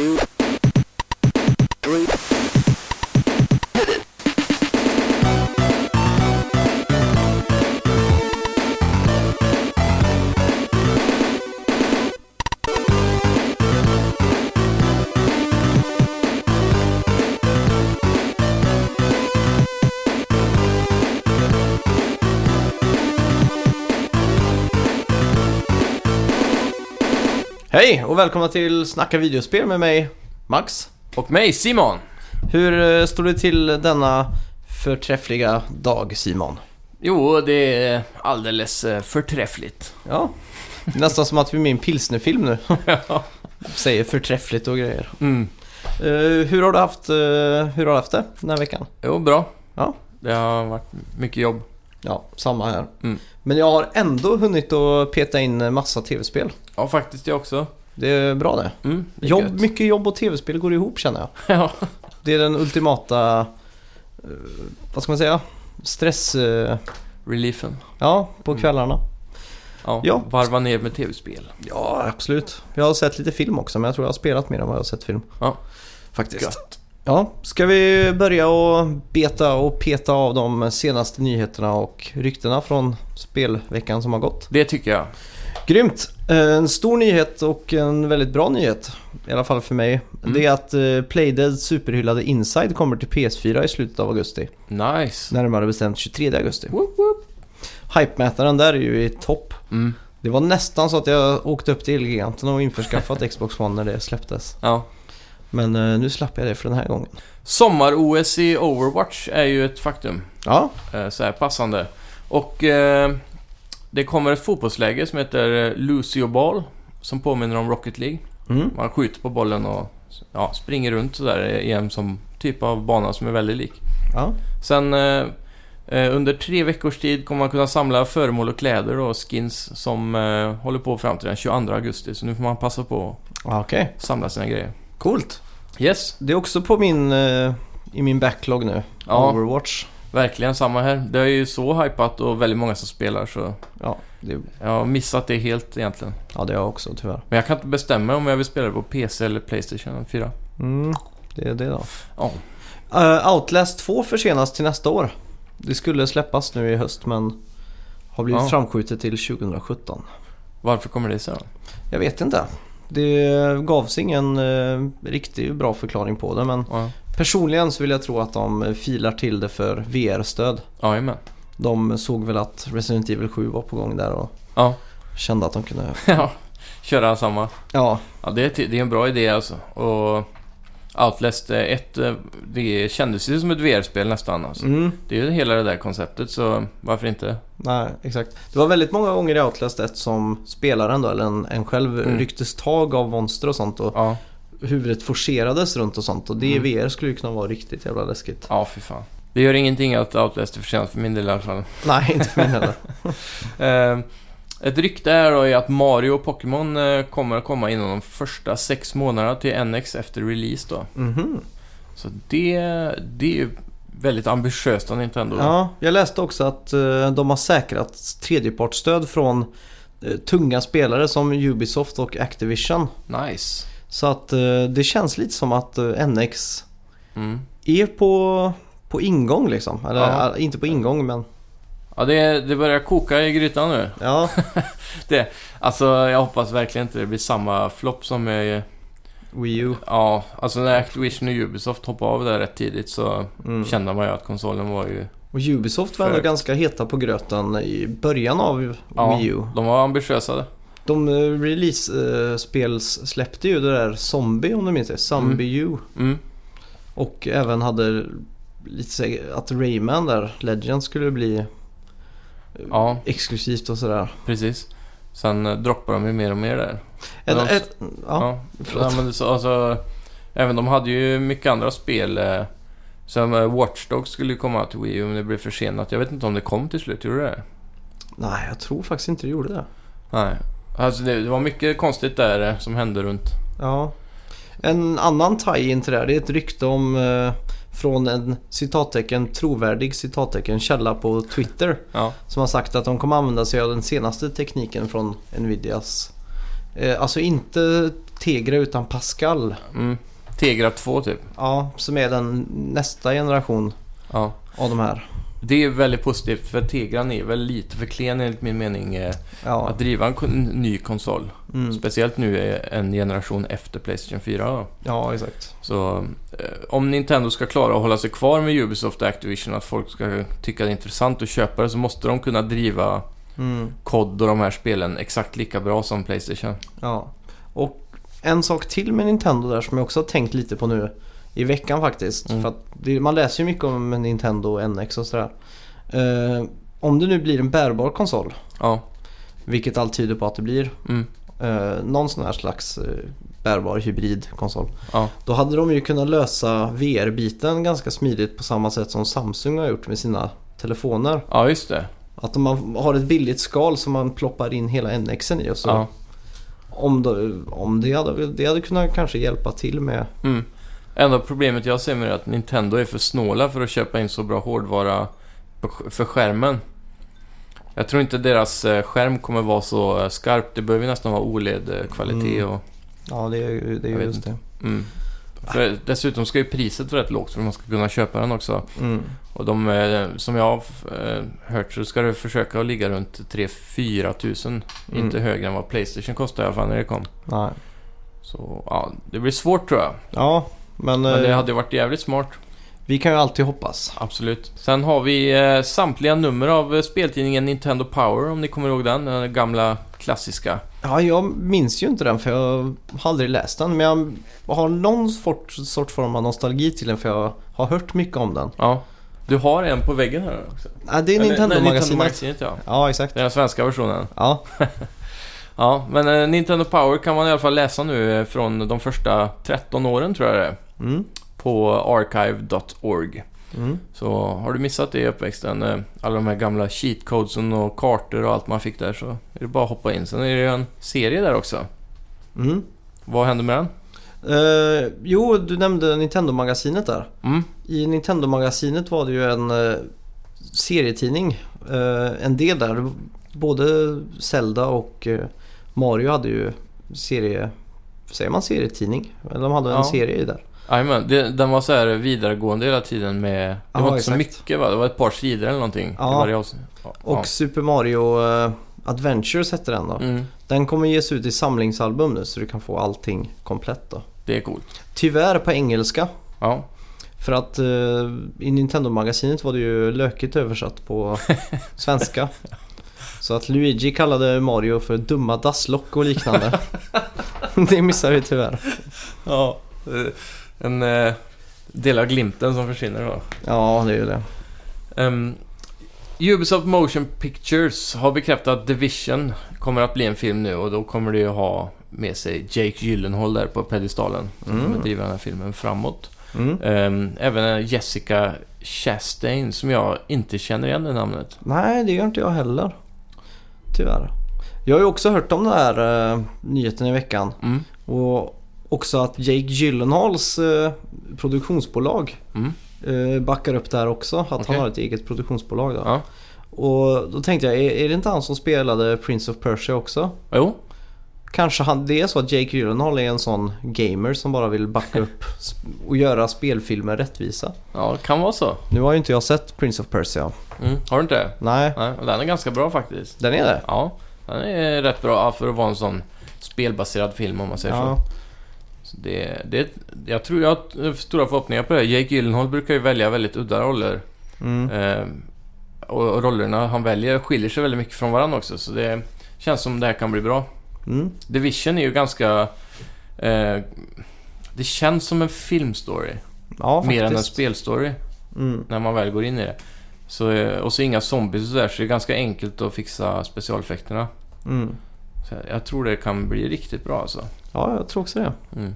two, Hej och välkomna till Snacka videospel med mig, Max. Och mig, Simon. Hur eh, står det till denna förträffliga dag, Simon? Jo, det är alldeles eh, förträffligt. Ja, nästan som att vi är med i en pilsnerfilm nu. Säger förträffligt och grejer. Mm. Eh, hur, har du haft, eh, hur har du haft det den här veckan? Jo, bra. Ja. Det har varit mycket jobb. Ja, samma här. Mm. Men jag har ändå hunnit att peta in massa tv-spel. Ja, faktiskt jag också. Det är bra det. Mm, det är Jobb, mycket jobb och tv-spel går ihop känner jag. ja. Det är den ultimata, eh, vad ska man säga, stress... eh, Reliefen. ja, på Mm. kvällarna. Ja, Ja. varva ner med tv-spel. Ja, absolut. Jag har sett lite film också, men jag tror jag har spelat mer än vad jag har sett film. Ja. Faktiskt. Gött. Ja, ska vi börja och beta och peta av de senaste nyheterna och ryktena från spelveckan som har gått? Det tycker jag. Grymt! Eh, En stor nyhet och en väldigt bra nyhet, i alla fall för mig, Mm. det är att eh, Playdeads superhyllade Inside kommer till PS4 i slutet av augusti. Nice. Närmare bestämt 23 augusti. Woop, woop. Hypemätaren där är ju i topp. Mm. Det var nästan så att jag åkte upp till Elgiganten och införskaffat Xbox One när det släpptes. Ja. Men eh, nu slapp jag det för den här gången. Sommar-OS i Overwatch är ju ett faktum. Ja, Eh, Så här passande. Och eh, det kommer ett fotbollsläge som heter Lucio Ball. Som påminner om Rocket League. mm. Man skjuter på bollen och ja, springer runt sådär i en som typ av bana som är väldigt lik. ja. Sen under tre veckors tid kommer man kunna samla föremål och kläder och skins som håller på fram till den 22 augusti. Så nu får man passa på att samla sina grejer. Coolt. Yes, Det är också på min, eh, i min backlog nu. Ja. Overwatch. verkligen samma här. Det är ju så hypat och väldigt många som spelar så Ja det, jag har missat det helt egentligen. ja, det har jag också tyvärr. Men jag kan inte bestämma om jag vill spela det på PC eller Playstation 4. Mm, det är det då. Ja. Eh, Outlast 2 försenas till nästa år. Det skulle släppas nu i höst men har blivit Ja. framskjutet till 2017. Varför kommer det sig då? Jag vet inte. Det gavs ingen eh, riktigt bra förklaring på det men Ja, personligen så vill jag tro att de filar till det för VR-stöd. Jajamän. De såg väl att Resident Evil 7 var på gång där och Ja. kände att de kunde... Ja, köra samma. Ja, Ja, det är, det är en bra idé alltså. Och Outlast 1, eh, det kändes ju som ett VR-spel nästan alltså. mm, Det är ju hela det där konceptet, så varför inte? nej exakt. Det var väldigt många gånger i Outlast 1 som spelaren då, eller en, en själv, Mm. rycktes tag av monster och sånt och Ja, huvudet forcerades runt och sånt. Och det i Mm. VR skulle ju kunna vara riktigt jävla läskigt. ja fy fan. Det gör ingenting att Outlast är försenat för min del i alla fall. Nej, inte för mig heller. Ett rykte är då att Mario och Pokémon eh, kommer att komma inom de första sex månaderna till NX efter release då. Mhm. Så det, det är ju väldigt ambitiöst av Nintendo. Ja, jag läste också att eh, de har säkrat tredjepartsstöd från eh, tunga spelare som Ubisoft och Activision. Nice. Så att det känns lite som att NX Mm. är på, på ingång liksom. Eller Ja. inte på ingång men Ja, det, det börjar koka i grytan nu. ja. Alltså, jag hoppas verkligen inte det blir samma flopp som är... Wii U. Ja, alltså när Activision och Ubisoft hoppade av där rätt tidigt så Mm. kände man ju att konsolen var ju... Och Ubisoft var ändå ganska heta på gröten i början av Ja, Wii U. de var ambitiösa. De uh, release-spels släppte ju det där Zombie om du minns det. Zombie U. Mm. Och även hade lite att Rayman där, Legend skulle bli eh, Ja, exklusivt och sådär. precis. Sen eh, droppade de ju mer och mer där. Ett, Ja, ett, ja, Ja, förlåt. ja men så, alltså, även de hade ju mycket andra spel. Eh, som eh, Watch Dogs skulle komma till Wii U, men det blev försenat. Jag vet inte om det kom till slut, gjorde det det? Nej, jag tror faktiskt inte det gjorde det. Nej. Alltså det, det var mycket konstigt där eh, som hände runt. Ja. En annan tie-in till det här, det är ett rykte om eh, från en citattecken, trovärdig citattecken källa på Twitter. Ja. Som har sagt att de kommer använda sig av den senaste tekniken från Nvidias. Eh, alltså inte Tegra utan Pascal. Mm. Tegra 2 typ. Ja, som är den nästa generation Ja. av de här. Det är väldigt positivt för Tegran är väl lite för klen enligt min mening eh, Ja, att driva en ny konsol. Mm. Speciellt nu en generation efter Playstation 4 då. ja exakt. Så eh, om Nintendo ska klara att hålla sig kvar med Ubisoft och Activision, att folk ska tycka det är intressant att köpa det, så måste de kunna driva Mm. COD och de här spelen exakt lika bra som Playstation. Ja. Och en sak till med Nintendo där som jag också har tänkt lite på nu i veckan faktiskt. Mm. För det, man läser ju mycket om Nintendo NX och sådär. Eh, om det nu blir en bärbar konsol, Ja. vilket allt tyder på att det blir. Mm. Eh, någon sån här slags eh, bärbar hybridkonsol. Ja. Då hade de ju kunnat lösa VR-biten ganska smidigt på samma sätt som Samsung har gjort med sina telefoner. Ja, just det. Att om man har ett billigt skal som man ploppar in hela NXen i och så Ja. om, då, om det, hade, det hade kunnat kanske hjälpa till med Mm. Enda problemet jag ser med det är att Nintendo är för snåla för att köpa in så bra hårdvara för skärmen. Jag tror inte deras eh, skärm kommer vara så eh, skarp. Det behöver ju nästan vara OLED-kvalitet Mm. och... Ja det är det. Är just det. Mm. För dessutom ska ju priset vara rätt lågt för att man ska kunna köpa den också. Mm. Och de, eh, som jag har eh, hört så ska det försöka att ligga runt 3-4 tusen. Mm. Inte högre än vad Playstation kostade i alla fall när det kom. Nej. Så ja, det blir svårt tror jag. Ja men, Men det eh, hade ju varit jävligt smart. Vi kan ju alltid hoppas. Absolut. Sen har vi eh, samtliga nummer av eh, speltidningen Nintendo Power, om ni kommer ihåg den. Den gamla klassiska. Ja jag minns ju inte den för jag har aldrig läst den. Men jag har någon sort, sort form av nostalgi till den för jag har hört mycket om den. Ja. Du har en på väggen här också. Nej det är Nintendo-magasinet. Nintendo-magasinet, ja. Ja exakt. Den svenska versionen. Ja. Ja, men eh, Nintendo Power kan man i alla fall läsa nu eh, från de första 13 åren tror jag det är. Mm. På archive.org. Mm. Så har du missat det i uppväxten, eh, alla de här gamla cheatcodesen och kartor och allt man fick där så är det bara att hoppa in. Sen är det ju en serie där också. Mm. Vad händer med den? Eh, jo, du nämnde Nintendo-magasinet där. Mm, I Nintendo-magasinet var det ju en eh, serietidning. Eh, en del där. Både Zelda och Mario hade ju serie... Säger man serietidning? Eller de hade en Ja. serie där. Jajamän, den var så här vidaregående hela tiden med... Det Ja, var inte så exakt. mycket va? Det var ett par sidor eller någonting. Ja. varje avsnitt. Ja. Och Super Mario eh, Adventures hette den då. Mm, Den kommer ges ut i samlingsalbum nu så du kan få allting komplett då. det är coolt. Tyvärr på engelska. Ja, För att eh, i Nintendo-magasinet var det ju lökigt översatt på svenska. Så att Luigi kallade Mario för dumma dasslock och liknande. det missar vi tyvärr. ja. En eh, del av glimten som försvinner då. Ja, det är ju det. Um, Ubisoft Motion Pictures har bekräftat att Division kommer att bli en film nu och då kommer det ju ha med sig Jake Gyllenhaal där på pedestalen. Som Mm. kommer driva den här filmen framåt. Mm. Ehm, även Jessica Chastain som jag inte känner igen det namnet. Nej, det gör inte jag heller. Tyvärr. Jag har ju också hört om den här uh, nyheten i veckan. Mm. Och också att Jake Gyllenhaals eh, produktionsbolag Mm. eh, backar upp det här också. Att Okej. han har ett eget produktionsbolag då. Ja. Och då tänkte jag, är, är det inte han som spelade Prince of Persia också? Jo, Kanske han, det är så att Jake Gyllenhaal är en sån gamer som bara vill backa upp och göra spelfilmer rättvisa. ja, det kan vara så. Nu har ju inte jag sett Prince of Persia. Mm. Har du inte det? Nej, Nej, den är ganska bra faktiskt. den är det. Ja, den är rätt bra för att vara en sån spelbaserad film om man säger Ja. så. Det, det, jag tror jag har stora förhoppningar på det. Jake Gyllenhaal brukar ju välja väldigt udda roller. Mm. Eh, och rollerna han väljer skiljer sig väldigt mycket från varandra också. Så det känns som det här kan bli bra. Mm. Division är ju ganska... Eh, det känns som en filmstory. Ja, mer än en spelstory. Mm. När man väl går in i det. Så, eh, och så inga zombies och sådär. Så det är ganska enkelt att fixa specialeffekterna. Mm. Jag tror det kan bli riktigt bra alltså. Ja, jag tror också det. Mm.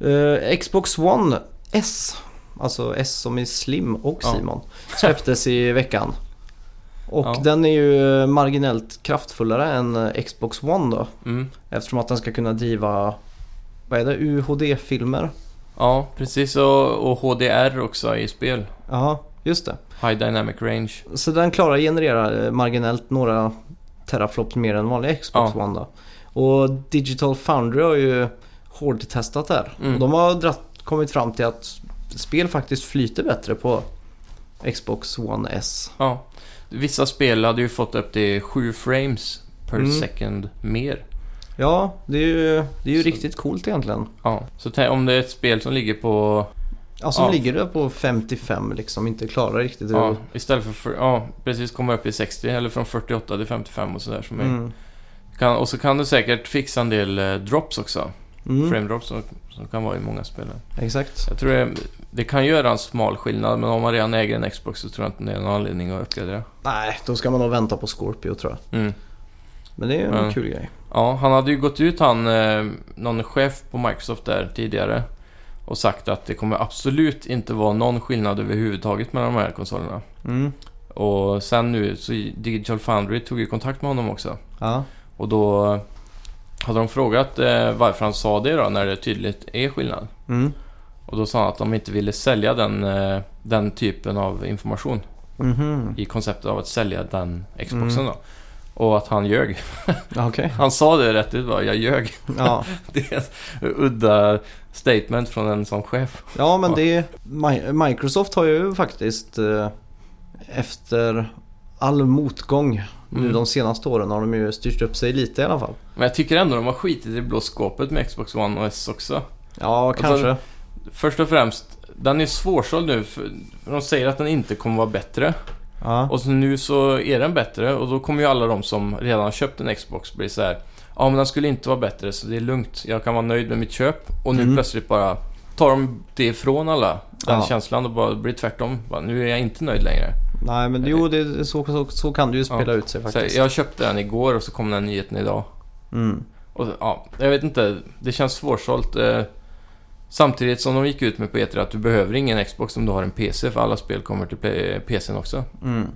Eh, Xbox One S, alltså S som i Slim och Ja. Simon, släpptes i veckan. Och Ja. den är ju marginellt kraftfullare än Xbox One då. Mm. Eftersom att den ska kunna driva, vad är det, UHD-filmer? Ja, precis. Och, och HDR också i spel. Ja, just det. High Dynamic Range. Så den klarar att generera eh, marginellt några teraflops mer än vanlig Xbox Ja. One då. Och Digital Foundry har ju hårdtestat där. Mm. Och de har dratt, kommit fram till att spel faktiskt flyter bättre på Xbox One S. Ja. Vissa spel hade ju fått upp till 7 frames per Mm. second mer. Ja, det är ju, det är ju Så- riktigt coolt egentligen. Ja. Så om det är ett spel som ligger på... Ja, som Ja. ligger där på 55 liksom, inte klarar riktigt Ja, istället för... för ja, precis komma upp i 60 eller från 48 till 55 och sådär. Som är, Mm. Kan, och så kan du säkert fixa en del eh, drops också. Mm. Frame drops som, som kan vara i många spel. Exakt. Jag tror det, det kan göra en smal skillnad, men om man redan äger en Xbox så tror jag inte det är någon anledning att uppgradera. Nej, då ska man nog vänta på Scorpio tror jag. Mm. Men det är en Ja. kul grej. Ja, han hade ju gått ut han, eh, någon chef på Microsoft där tidigare och sagt att det kommer absolut inte vara någon skillnad överhuvudtaget mellan de här konsolerna. Mm. Och sen nu så Digital Foundry tog ju kontakt med honom också. Ja. Och då hade de frågat eh, varför han sa det då när det tydligt är skillnad. Mm. Och då sa han att de inte ville sälja den, eh, den typen av information Mhm. i konceptet av att sälja den Xboxen Mm. då. Och att han ljög. Okej. Han sa det rätt ut bara, jag ljög. Ja. Det är ett udda statement från en sån chef. ja, men det... Mi- Microsoft har ju faktiskt eh, efter all motgång nu Mm. de senaste åren har de ju styrt upp sig lite i alla fall. Men jag tycker ändå de har skitit i blå skåpet med Xbox One och S också. Ja, kanske. Först och främst, den är svårsåld nu för för de säger att den inte kommer vara bättre. Ja. Och så nu så är den bättre och då kommer ju alla de som redan har köpt en Xbox bli så här. Ja men den skulle inte vara bättre så det är lugnt. Jag kan vara nöjd med mitt köp. Och nu Mm. plötsligt bara tar de det ifrån alla. Den Ja. känslan och bara blir tvärtom. Bara, nu är jag inte nöjd längre. Nej, men jo, det, så, så, så kan det ju spela ut sig Så faktiskt. jag köpte den igår och så kom den nyheten idag. Mm. Och ja, jag vet inte. Det känns svårsålt. Eh, samtidigt som de gick ut med på E3 att du behöver ingen Xbox om du har en PC för alla spel kommer till PCn också. Mm.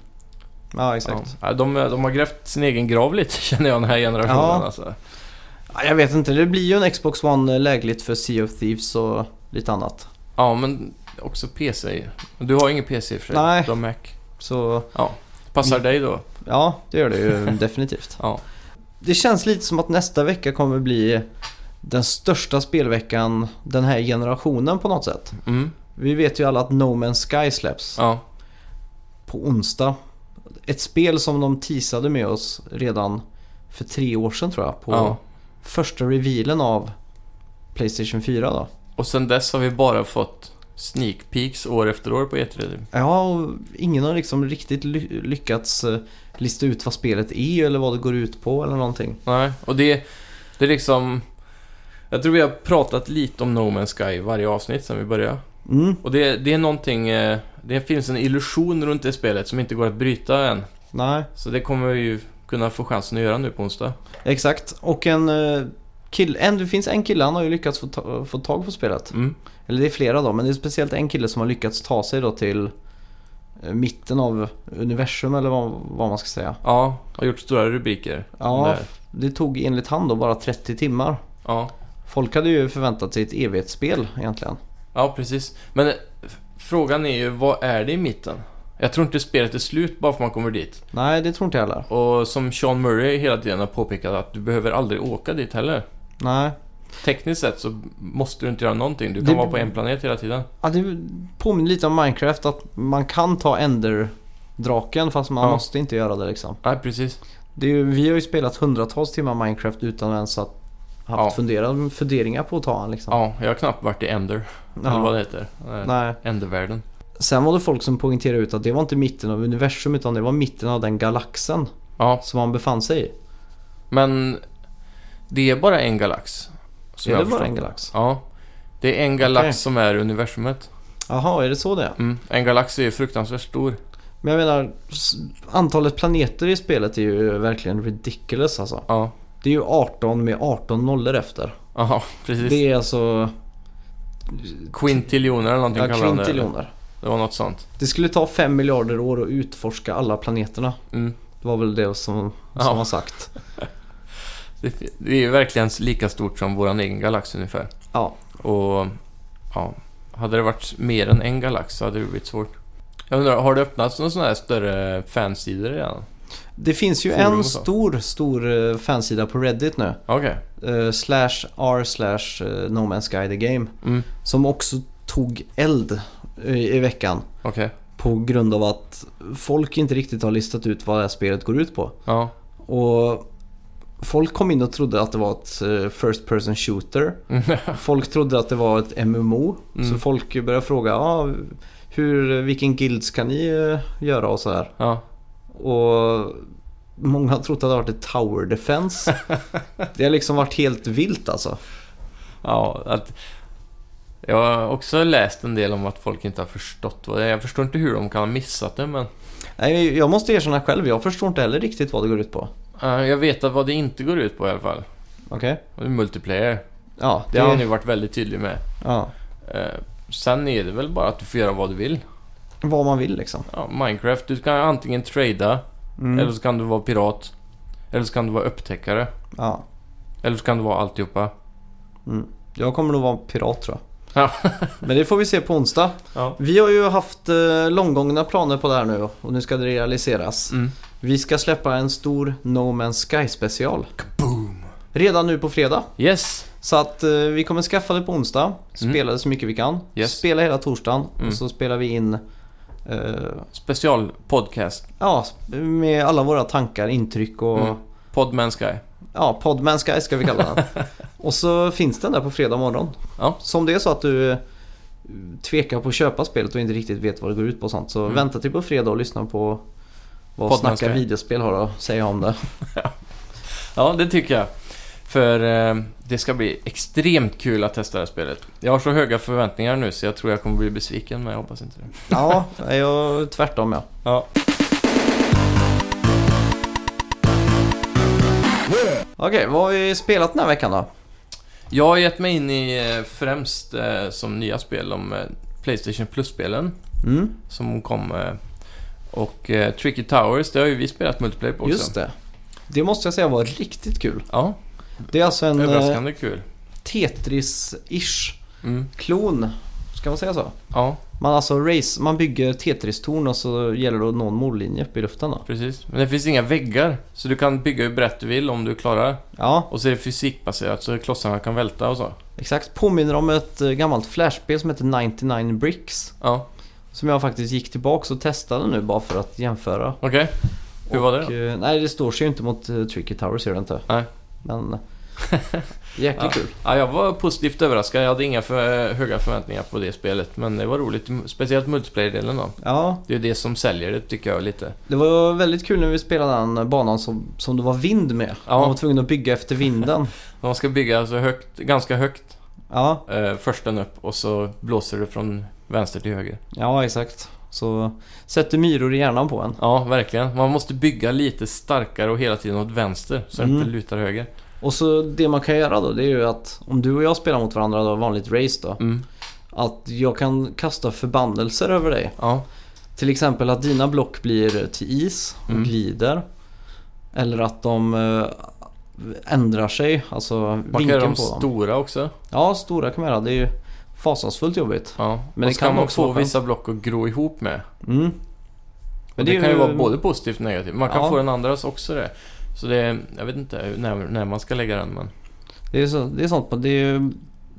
Ja, exakt. Ja, de, de har grävt sin egen grav lite känner jag den här generationen. Ja. Alltså. Ja, jag vet inte, det blir ju en Xbox One lägligt för Sea of Thieves och lite annat. ja, men också PC. Du har ingen PC i och för sig. Nej. Du har Mac. Så Passar dig då? ja, det gör det ju definitivt. Ja. Det känns lite som att nästa vecka kommer bli den största spelveckan den här generationen på något sätt. Mm. Vi vet ju alla att No Man's Sky släpps Ja. på onsdag. Ett spel som de teasade med oss redan för tre år sedan tror jag. På ja. första revealen av Playstation 4 då. Och sen dess har vi bara fått sneak peeks år efter år på E E3. Ja, och ingen har liksom riktigt ly- lyckats eh, lista ut vad spelet är eller vad det går ut på eller någonting. Nej, och det, det är liksom... Jag tror vi har pratat lite om No Man's Sky i varje avsnitt sen vi började. Mm, Och det, det är någonting... eh, Det finns en illusion runt det spelet som inte går att bryta än. nej, Så det kommer vi ju kunna få chansen att göra nu på onsdag. exakt. Och en eh, kille, en, det finns en kille, han har ju lyckats få, ta, få tag på spelet. Mm. Eller det är flera då, men det är speciellt en kille som har lyckats ta sig då till eh, mitten av universum eller vad, vad man ska säga. Ja, har gjort stora rubriker. Ja, Där. det tog enligt han då bara 30 timmar. Ja. Folk hade ju förväntat sig ett evighetsspel egentligen. ja, precis. Men eh, frågan är ju, vad är det i mitten? Jag tror inte spelet är slut bara för man kommer dit. Nej, det tror inte jag heller. Och som Sean Murray hela tiden har påpekat att du behöver aldrig åka dit heller. Nej. Tekniskt sett så måste du inte göra någonting. Du kan Det- vara på en planet hela tiden. Ja, det påminner lite om Minecraft att man kan ta Ender-draken fast man Ja. måste inte göra det liksom. Nej, precis. Det ju, vi har ju spelat hundratals timmar Minecraft utan ens att haft Ja. fundera, funderingar på att ta han liksom. Ja, jag har knappt varit i Ender. Eller vad det heter. Eh, Nej. Endervärlden. Sen var det folk som poängterade ut att det var inte mitten av universum utan det var mitten av den galaxen Ja, som han befann sig i. men det är bara en galax. Som är det bara en galax? Ja. Det är en galax Okej. som är universumet. Jaha, är det så det är? Mm. En galax är ju fruktansvärt stor. Men jag menar, s- antalet planeter i spelet är ju verkligen ridiculous alltså. Ja. Det är ju 18 med 18 nollor efter. Jaha, precis. Det är alltså Quintiljoner eller någonting ja, kallar de det. eller? kvintiljoner. Det var något sånt. Det skulle ta 5 miljarder år att utforska alla planeterna. Mm. Det var väl det som, som Ja. var sagt. Det, det är ju verkligen lika stort som vår egen galax ungefär. Ja. Och ja, hade det varit mer än en galax så hade det blivit svårt. Jag undrar, har det öppnats några sådana här större fansidor redan? Det finns ju Forum en stor, stor eh, fansida på Reddit nu. Okej. eh, slash r slash eh, No Man's Sky the Game. Mm. Som också tog eld eh, i veckan. Okej. På grund av att folk inte riktigt har listat ut vad det här spelet går ut på. Ja. Och folk kom in och trodde att det var ett eh, First Person Shooter. Folk trodde att det var ett MMO. Mm. Så folk började fråga ah, hur, vilken guild ska ni eh, göra och sådär. ja. Och många har trott att det har varit ett Tower Defense. det har liksom varit helt vilt alltså. Ja, att... Jag har också läst en del om att folk inte har förstått vad det är. Jag förstår inte hur de kan ha missat det, men... Nej, jag måste erkänna själv, jag förstår inte heller riktigt vad det går ut på. Jag vet att vad det inte går ut på i alla fall. Okej? Det är multiplayer. Ja, Det har han ju varit väldigt tydlig med. ja, Eh, sen är det väl bara att du får göra vad du vill. vad man vill liksom. Ja, Minecraft, du kan antingen trada, Mm. eller så kan du vara pirat. Eller så kan du vara upptäckare. Ja, Eller så kan du vara alltihopa. mm. Jag kommer nog vara pirat tror jag. Ja. Men det får vi se på onsdag. Ja. Vi har ju haft eh, långgångna planer på det här nu och nu ska det realiseras. Mm. Vi ska släppa en stor No Man's Sky special. Boom! Redan nu på fredag. Yes! Så att eh, vi kommer skaffa det på onsdag. Mm. Spela det så mycket vi kan. Yes. Spela hela torsdagen Mm. och så spelar vi in eh, Specialpodcast. ja, med alla våra tankar, intryck och Mm. Podman Sky. ja, Podman Sky ska vi kalla den. och så finns den där på fredag morgon. Ja. Så om det är så att du eh, tvekar på att köpa spelet och inte riktigt vet vad det går ut på och sånt så Mm. vänta till på fredag och lyssna på vad Podman Snacka videospel har att säga om det. Ja, det tycker jag. För eh, det ska bli extremt kul att testa det här spelet. Jag har så höga förväntningar nu så jag tror jag kommer bli besviken, men jag hoppas inte det. Ja, jag tvärtom ja. Ja. Okej, vad har vi spelat den här veckan då? Jag har gett mig in i eh, främst eh, som nya spel om eh, Playstation Plus-spelen Mm, som kom. Och eh, Tricky Towers, det har ju vi spelat multiplayer på också. just det. Det måste jag säga var riktigt kul. Ja, Det är alltså en eh, överraskande kul. Tetris-ish Mm. klon. Ska man säga så? Ja, Man alltså race, man bygger Tetris-torn och så gäller det att nå en mållinje uppe i luften då. precis. Men det finns inga väggar, så du kan bygga hur brett du vill om du klarar. Ja, Och så är det fysikbaserat, så klossarna kan välta och så. exakt. Påminner om ett eh, gammalt flashspel som heter 99 Bricks. Ja, Som jag faktiskt gick tillbaks och testade nu bara för att jämföra. okej. Hur var det Och, då? eh, Nej, det står sig ju inte mot uh, Tricky Towers, gör det inte. Nej. Men jäkligt Ja. kul. Ja, jag var positivt överraskad. Jag hade inga för höga förväntningar på det spelet. Men det var roligt. Speciellt multiplayer-delen då. Ja, Det är det som säljer det tycker jag lite. det var väldigt kul när vi spelade den banan som, som det var vind med. Ja. Man var tvungen att bygga efter vinden. Man ska bygga så högt, ganska högt Ja, eh, försten upp och så blåser det från vänster till höger. ja exakt. Så sätter myror i hjärnan på en. Ja, verkligen. Man måste bygga lite starkare och hela tiden åt vänster så det Mm. inte lutar höger. Och så det man kan göra då det är ju att om du och jag spelar mot varandra då, vanligt race då. Mm. Att jag kan kasta förbannelser över dig. Ja, Till exempel att dina block blir till is och Mm. glider. Eller att de eh, ändrar sig, alltså man kan göra vinkeln dem på dem. stora också. Ja, stora kan man göra. Det är ju fasansfullt jobbigt. Ja. Men det och så kan man också få vissa block att gro ihop med. Mm. Men det, kan ju vara både positivt och negativt. Man kan Ja. få den andras också det. Så det jag vet inte när, när man ska lägga den men... Det är, så, det är sånt, det är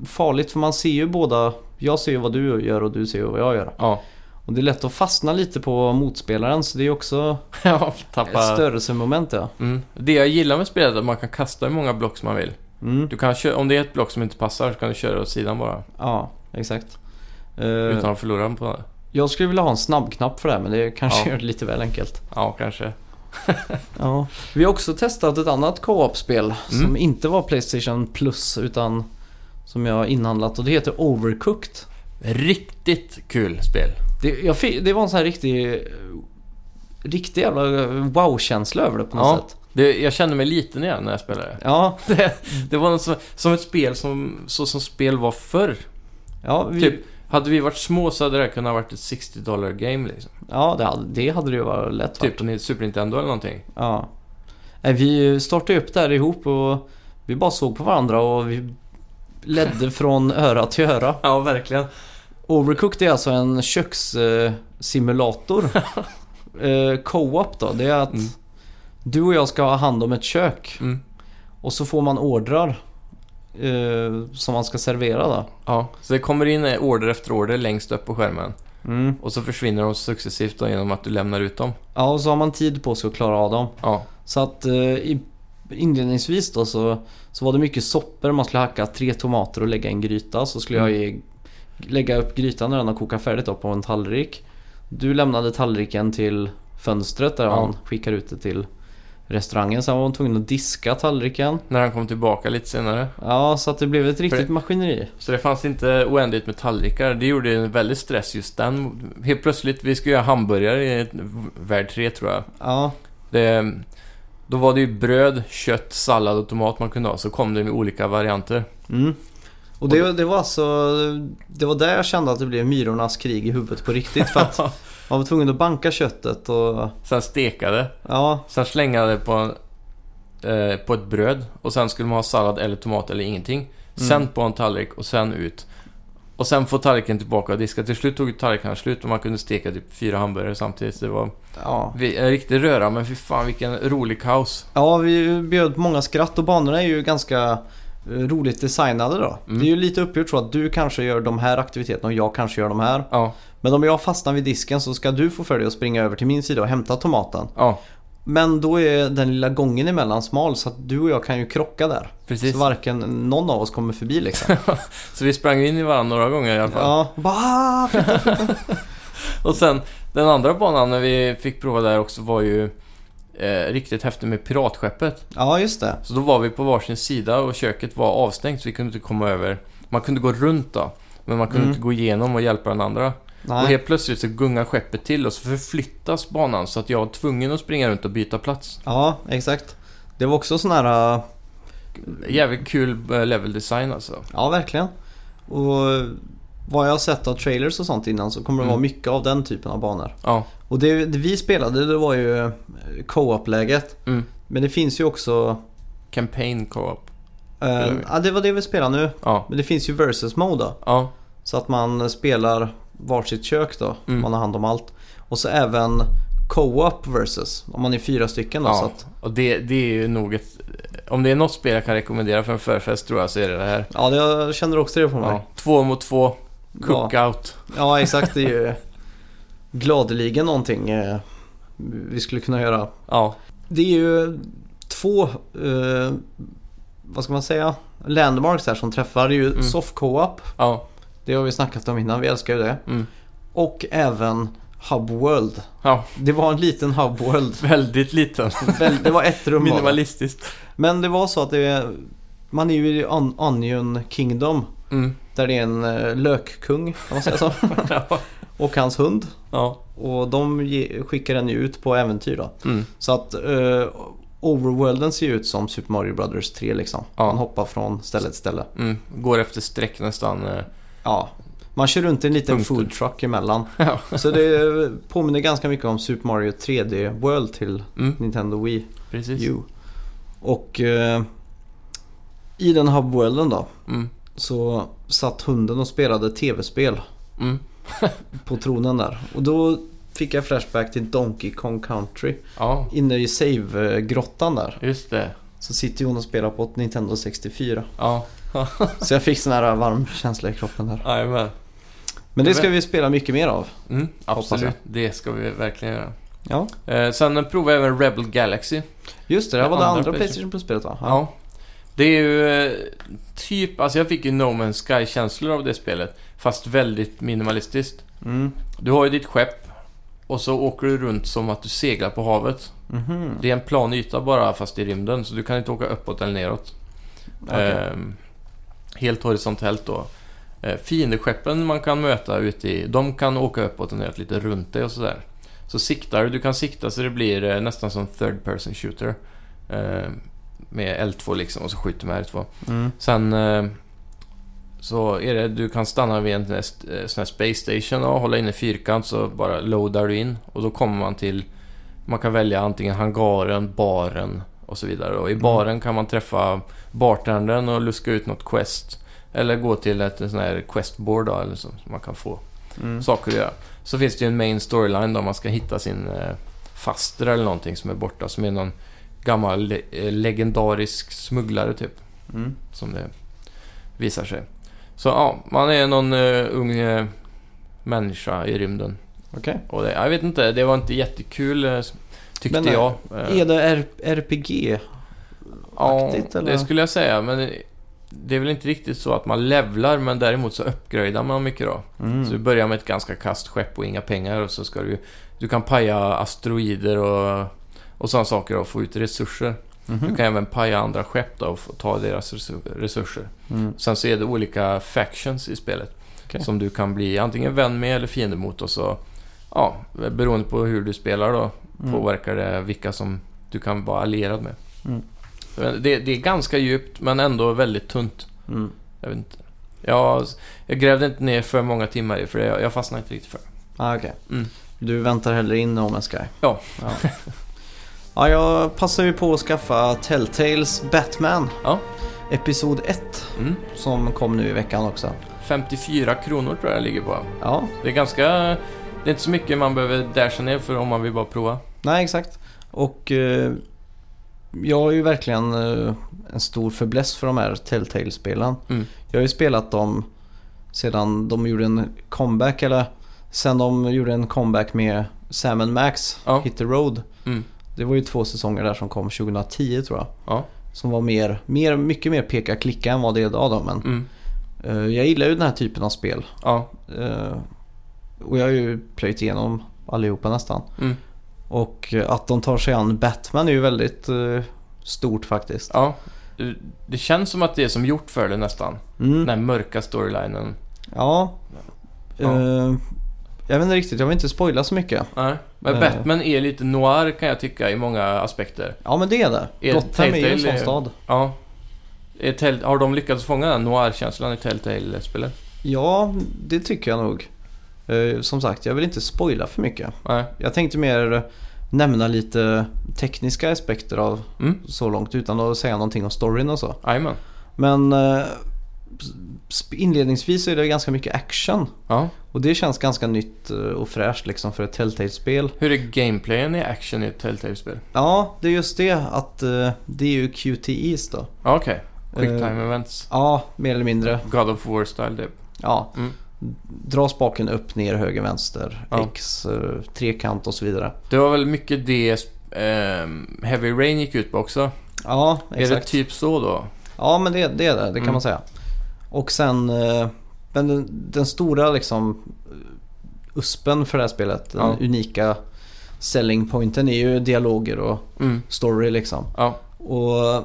farligt för man ser ju båda. Jag ser ju vad du gör och du ser ju vad jag gör. Ja, Och det är lätt att fastna lite på motspelaren så det är också ja ett tappa... störelsemoment ja. Mm. Det jag gillar med spelet är att man kan kasta hur många block som man vill. Mm. Du kan köra, om det är ett block som inte passar så kan du köra åt sidan bara. Ja, exakt. Eh, Utan att förlora på det. Jag skulle vilja ha en snabbknapp för det här men det kanske Ja. gör det lite väl enkelt. Ja, kanske. Ja. Vi har också testat ett annat co-op-spel Mm. som inte var Playstation Plus utan som jag har inhandlat och det heter Overcooked. Riktigt kul spel. Det, jag, fi- det var en sån här riktig, riktig jävla wow-känsla över det på något Ja. sätt. Det, jag kände mig liten igen när jag spelade det. Ja, Det, det var något som, som ett spel som, så som spel var förr. ja, vi, Typ, hade vi varit små så hade det här kunnat varit ett 60 dollar game liksom. ja det, hade, det hade det ju varit lätt Typ på Super Nintendo eller någonting. Ja. Vi startade upp där ihop och vi bara såg på varandra och vi ledde från öra till öra. Ja, verkligen. Overcooked är alltså en kökssimulator. eh, Co-op då, det är att Mm. Du och jag ska ha hand om ett kök Mm. och så får man ordrar eh, som man ska servera då. Ja, så det kommer in eh, order efter order längst upp på skärmen. Mm. Och så försvinner de successivt då genom att du lämnar ut dem. Ja, och så har man tid på sig att klara av dem. Ja, Så att eh, i, inledningsvis då så, så var det mycket soppor. Man skulle hacka tre tomater och lägga i en gryta. Så skulle jag ge, lägga upp grytan när den har kokat färdigt då på en tallrik. Du lämnade tallriken till fönstret där Ja. man skickar ut det till restaurangen. Sen var man tvungen att diska tallriken. när han kom tillbaka lite senare. Ja, så att det blev ett riktigt det- maskineri. Så det fanns inte oändligt med tallrikar. Det gjorde en väldigt stress just den. Helt plötsligt, vi skulle göra hamburgare i värld 3 tror jag. Ja, Det, då var det ju bröd, kött, sallad och tomat man kunde ha. Så kom det med olika varianter. Mm. Och det, det var alltså, det var där jag kände att det blev myrornas krig i huvudet på riktigt. För att man var tvungen att banka köttet och Sen stekade. ja, Sen slänga det på, en, eh, på ett bröd. Och sen skulle man ha sallad eller tomat eller ingenting. Sen Mm. på en tallrik och sen ut. Och sen få tallriken tillbaka och diska. Till slut tog tallriken slut och man kunde steka typ fyra hamburgare samtidigt. Det var ja. en riktig röra, men fy fan vilken rolig kaos. ja, vi bjöd på många skratt och banorna är ju ganska eh, roligt designade då. Mm. Det är ju lite uppgjort så att du kanske gör de här aktiviteterna och jag kanske gör de här. Ja, Men om jag fastnar vid disken så ska du få för dig att springa över till min sida och hämta tomaten. ja, Men då är den lilla gången emellan smal så att du och jag kan ju krocka där. precis. Så varken någon av oss kommer förbi liksom. Så vi sprang in i varandra några gånger i alla fall. ja, bara "Ah, flytta." Och sen den andra banan när vi fick prova där också var ju eh, riktigt häftig med piratskeppet. ja, just det. Så då var vi på varsin sida och köket var avstängt så vi kunde inte komma över. Man kunde gå runt då. Men man kunde Mm. inte gå igenom och hjälpa den andra. Och Nej. helt plötsligt så gungar skeppet till och så förflyttas banan så att jag var tvungen att springa runt och byta plats. Ja, exakt. Det var också sån här... äh, Jävligt kul eh, level design alltså. Ja, verkligen. Och vad jag har sett av trailers och sånt innan så kommer det Mm. vara mycket av den typen av banor. Ja. Och det, det vi spelade det var ju eh, co-op-läget. Mm. Men det finns ju också... Campaign co-op. vi. ja, det var det vi spelade nu. Ja. Men det finns ju versus mode då. Ja. Så att man spelar varsitt kök då. Mm. Man har hand om allt. Och så även co-op versus. Om man är fyra stycken då. Så ja. att, Och det, det är ju nog ett... Om det är något spel jag kan rekommendera för en förfest tror jag så är det det här. ja, det, jag känner också det på mig. Ja. Två mot två. Ja. Cookout. Ja, exakt. Det är ju gladeligen någonting eh, vi skulle kunna göra. Ja. Det är ju två, eh, vad ska man säga, landmarks här som träffar. Det är ju Mm. soft co-op. Ja. Det har vi snackat om innan, vi älskar ju det. Mm. Och även Hub World. Ja. Det var en liten Hub World. Väldigt liten. Det var ett rum. Minimalistiskt. Men det var så att det man är ju i On- Onion Kingdom. Mm. Där det är en eh, lökkung, kan man säga så. Ja. och hans hund. Ja. Och de ge, skickar en ju ut på äventyr då. Mm. Så att eh, Overworlden ser ju ut som Super Mario Brothers 3 liksom. Man hoppar från ställe till ställe. Mm. Går efter streck nästan. Ja. Man kör runt i en liten Punkter. food truck emellan. Ja. Så det påminner ganska mycket om Super Mario 3D World till Mm. Nintendo Wii Precis. U. Och eh, i den här worlden då Mm. så satt hunden och spelade tv-spel Mm. på tronen där. Och då fick jag flashback till Donkey Kong Country. Ja. Inne i save-grottan där. Just det. Så sitter hon och spelar på ett Nintendo 64. Ja. Så jag fick sån här varm känsla i kroppen där. Jajamän. Men det ska vi spela mycket mer av. Mm. Absolut. Det ska vi verkligen göra. Ja, Eh, sen provade jag även Rebel Galaxy. just det. Det var Det andra Playstation. Plus-spelet va? Ja. Det är ju eh, typ, alltså jag fick ju No Man's Sky-känslor av det spelet. Fast väldigt minimalistiskt. Mm. Du har ju ditt skepp och så åker du runt som att du seglar på havet. Mhm. Det är en plan yta bara fast i rymden så du kan inte åka uppåt eller neråt. Okej. Ehm, helt horisontellt då. Eh, fiendeskeppen man kan möta ute i, de kan åka uppåt och neråt lite runt dig och sådär. Så siktar du, du kan sikta så det blir eh, nästan som third person shooter. Eh, med L2 liksom och så skjuter med R2. Mm. Sen så är det, du kan stanna vid en sån här- sån här space station och hålla inne fyrkant så bara loadar du in och då kommer man till man kan välja antingen hangaren, baren och så vidare. Och i baren kan man träffa bartendern och luska ut något quest. Eller gå till ett sån här questboard då, eller så, så man kan få Mm. saker att göra. Så finns det ju en main storyline då man ska hitta sin eh, faster eller någonting som är borta. Som är någon gammal le- eh, legendarisk smugglare typ. Mm. Som det visar sig. Så ja, man är någon eh, ung eh, människa i rymden. Okej. Det, jag vet inte, det var inte jättekul eh, tyckte Men, jag. Eh, Är det RPG? Ja, eller? det skulle jag säga. Men det, är väl inte riktigt så att man levlar men däremot så uppgradar man mycket då. Mm. Så du börjar med ett ganska kast skepp och inga pengar och så ska du... Du kan paja asteroider och, och sådana saker och få ut resurser. Mhm. Du kan även paja andra skepp då och få ta deras resu- resurser. Mm. Sen så är det olika factions i spelet. Okej. Som du kan bli antingen vän med eller fiende mot och så... Ja, beroende på hur du spelar då Mm. påverkar det vilka som du kan vara allierad med. Mm. Det, det är ganska djupt men ändå väldigt tunt. Mm. Jag vet inte. Jag, jag grävde inte ner för många timmar i för jag, jag fastnade inte riktigt för det. Ah, okej. Mm. Du väntar hellre in No Man's Sky? Ja. ja. Ja, jag passar ju på att skaffa Telltales Batman. Ja. Episod 1 Mm. som kom nu i veckan också. 54 kronor tror jag det ligger på. Ja, Det är ganska... Det är inte så mycket man behöver dasha ner för om man vill bara prova. nej exakt. Och eh, jag är ju verkligen eh, en stor förbläss för de här Telltale-spelen. Mm. Jag har ju spelat dem sedan de gjorde en comeback, eller sen de gjorde en comeback med Sam Max, Ja. Hit the Road. Mm. Det var ju två säsonger där som kom 2010 tror jag. Ja. Som var mer, mer, mycket mer peka-klicka än vad det är idag då. Men Mm. eh, jag gillar ju den här typen av spel. Ja. Eh, och jag har ju plöjt igenom allihopa nästan. Mm. Och eh, att de tar sig an Batman är ju väldigt eh, stort faktiskt. Ja. Det känns som att det är som gjort för det nästan. Mm. Den här mörka storylinen. Ja. Ja. Eh, jag vet inte riktigt, jag vill inte spoila så mycket. Nej. Men Eh. Batman är lite noir kan jag tycka i många aspekter. Ja men det är det. Är Gotham är ju en sån stad. Ja. Har de lyckats fånga den noir-känslan i Telltale-spelet? Ja, det tycker jag nog. Eh, som sagt, jag vill inte spoila för mycket. Nej. Jag tänkte mer nämna lite tekniska aspekter av Mm. så långt utan att säga någonting om storyn och så. Jajamän. Men eh, inledningsvis är det ganska mycket action. Ja. Och det känns ganska nytt eh, och fräscht liksom för ett Telltale-spel. Hur är gameplayen i action i ett Telltale-spel? Ja, det är just det att det är ju QTEs då. Okej. Quick Eh. time events. Ja, mer eller mindre. God of War-style typ. Ja. Mm. Dra spaken upp, ner, höger, vänster, Ja. X, eh, trekant och så vidare. Det var väl mycket det ehm, Heavy Rain gick ut på också? Ja, Är det exakt. typ så då? Ja, men det, det är det. Det kan Mm. man säga. Och sen... eh, Men den, den stora liksom... eh, USPen för det här spelet, den Ja. unika selling pointen är ju dialoger och Mm. story liksom. Ja. Och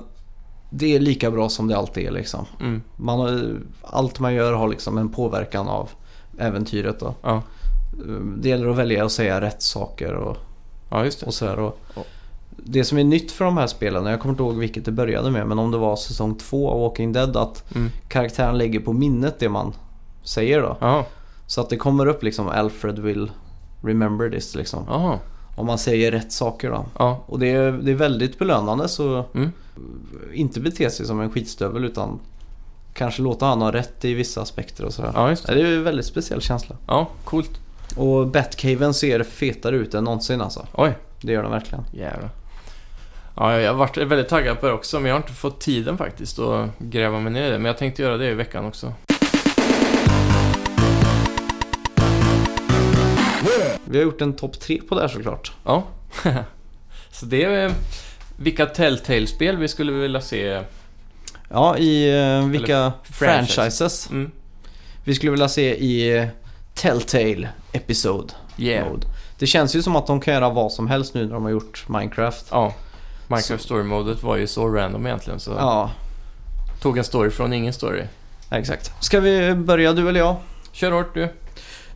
det är lika bra som det alltid är liksom. Mm. Man har, allt man gör har liksom en påverkan av äventyret. Och, Ja. eh, det gäller att välja att säga rätt saker och, Ja, det. och sådär. Och det som är nytt för de här spelen, jag kommer inte ihåg vilket det började med, men om det var säsong två av Walking Dead att Mm. karaktären lägger på minnet det man säger då. Så att det kommer upp liksom Alfred will remember this liksom. Om man säger rätt saker då. Ja. Och det är, det är väldigt belönande så Mm. Inte bete sig som en skitstövel utan kanske låta han ha rätt i vissa aspekter och sådär. Ja, just det. Det är ju en väldigt speciell känsla. Ja, coolt. Och Batcaven ser fetare ut än någonsin alltså. Oj, Det gör den verkligen. jävlar. Ja, jag har varit väldigt taggad på det också, men jag har inte fått tiden faktiskt att gräva mig ner i det. Men jag tänkte göra det i veckan också. Vi har gjort en topp tre på det här såklart. Ja. Så det är vilka Telltale-spel vi skulle vilja se. Ja, i eh, vilka franchise. franchises Mm. vi skulle vilja se i eh, Telltale Episode Yeah. Mode. Det känns ju som att de kan göra vad som helst nu när de har gjort Minecraft. Ja. Minecraft Story-modet var ju så random egentligen, så Ja, tog en story från ingen story. exakt. Ska vi börja du eller jag? Kör hårt du.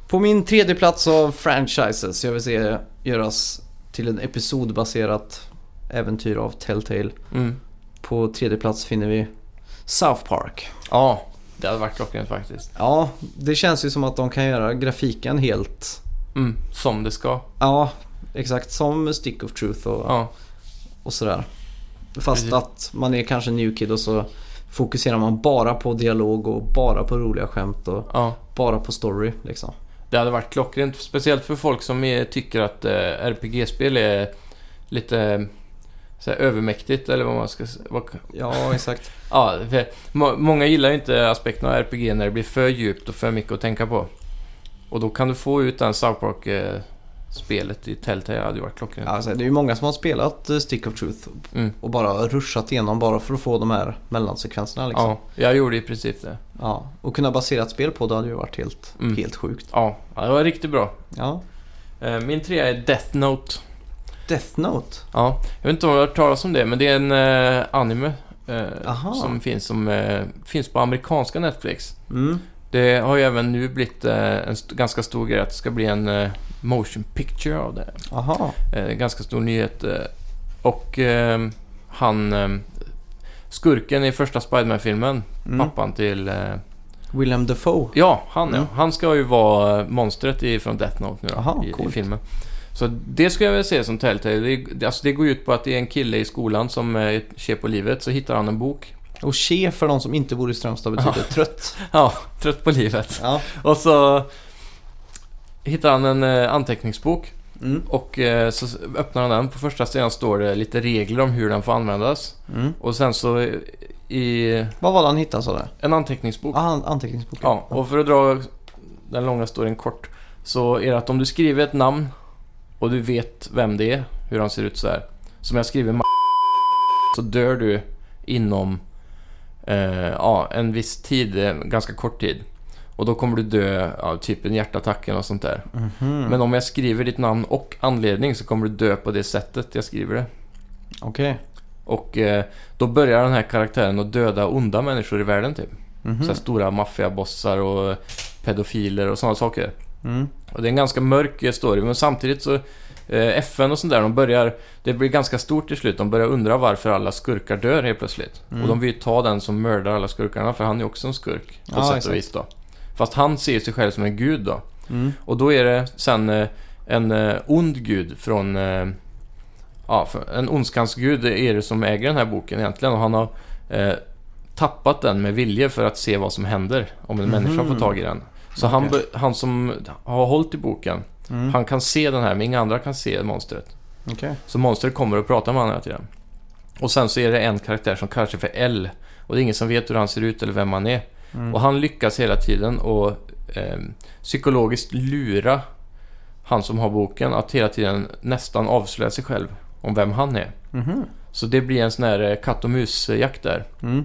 På min tredje plats av franchises jag vill se göras till en episodbaserat äventyr av Telltale. Mm. På tredje plats finner vi South Park. Ja, det hade varit klockrent faktiskt. Ja, det känns ju som att de kan göra grafiken helt... Mm. Som det ska. Ja, exakt som Stick of Truth och, Ja. och sådär. Fast Precis. att man är kanske new kid och så fokuserar man bara på dialog och bara på roliga skämt och ja. bara på story liksom. Det hade varit klockrent, speciellt för folk som är, tycker att eh, RPG-spel är lite så här övermäktigt eller vad man ska s- vad, Ja, exakt. Ja, många gillar ju inte aspekten av RPG när det blir för djupt och för mycket att tänka på. Och då kan du få ut den South Park-spelet i Telltale, hade ju varit klockrent. Alltså, det är ju många som har spelat eh, Stick of Truth Mm. och bara ruschat igenom bara för att få de här mellansekvenserna liksom. Ja, jag gjorde i princip det. Ja. Och kunna basera ett spel på det hade ju varit helt, Mm. helt sjukt. Ja, ja, det var riktigt bra. Ja. Eh, Min trea är Death Note. Death Note. Ja, jag vet inte om du har hört talas om det, men det är en eh, anime eh, som finns, som eh, finns på amerikanska Netflix. Mm. Det har ju även nu blivit eh, en st- ganska stor grej att det ska bli en eh, motion picture av det. Aha. Eh, ganska stor nyhet. Och han... Skurken i första Spiderman-filmen, Mm. pappan till... Willem Dafoe. ja, han Mm. ja. Han ska ju vara monstret i, från Death Note nu då, Aha, i, i filmen. Så det skulle jag väl se som Telltale. Det, alltså det går ut på att det är en kille i skolan som eh, ser på livet, så hittar han en bok. Och che för de som inte bor i Strömstad betyder trött. Ja, trött på livet. Ja. Och så hittar han en eh, anteckningsbok. Mm. Och eh, så öppnar han den. På första sidan står det lite regler om hur den får användas. Mm. Och sen så i Vad var det han hittade sa en anteckningsbok. Ah, an- anteckningsbok. Ja, och för att dra den långa storyn kort. Så är det att om du skriver ett namn och du vet vem det är, hur han ser ut så här. Som jag skriver så dör du inom eh, ja, en viss tid, ganska kort tid. Och då kommer du dö av typ en hjärtattack eller sånt där. Mhm. Men om jag skriver ditt namn och anledning så kommer du dö på det sättet jag skriver det. Okej. Och eh, då börjar den här karaktären att döda onda människor i världen typ. Mhm. Så här stora maffiabossar och pedofiler och sådana saker. Mm. Och det är en ganska mörk eh, story, men samtidigt så eh, FN och sånt där, de börjar... Det blir ganska stort till slut. De börjar undra varför alla skurkar dör helt plötsligt. Mm. Och de vill ju ta den som mördar alla skurkarna, för han är också en skurk. På Ja, sätt exakt. och vis då. Fast han ser sig själv som en gud då. Mm. Och då är det sen eh, en ond gud från... Ja, en ondskans gud är det som äger den här boken egentligen. Och han har eh, tappat den med vilje för att se vad som händer om en människa Mhm. får tag i den. Så han, Okej. be- han som har hållit i boken, Mm. han kan se den här, men inga andra kan se monstret. Okej. Så monstret kommer och pratar med honom hela tiden. Och sen så är det en karaktär som sig för L. Och det är ingen som vet hur han ser ut eller vem han är. Mm. Och han lyckas hela tiden och eh, psykologiskt lura han som har boken att hela tiden nästan avslöja sig själv om vem han är. Mhm. Så det blir en sån här eh, katt och mus-jakt där. Mm.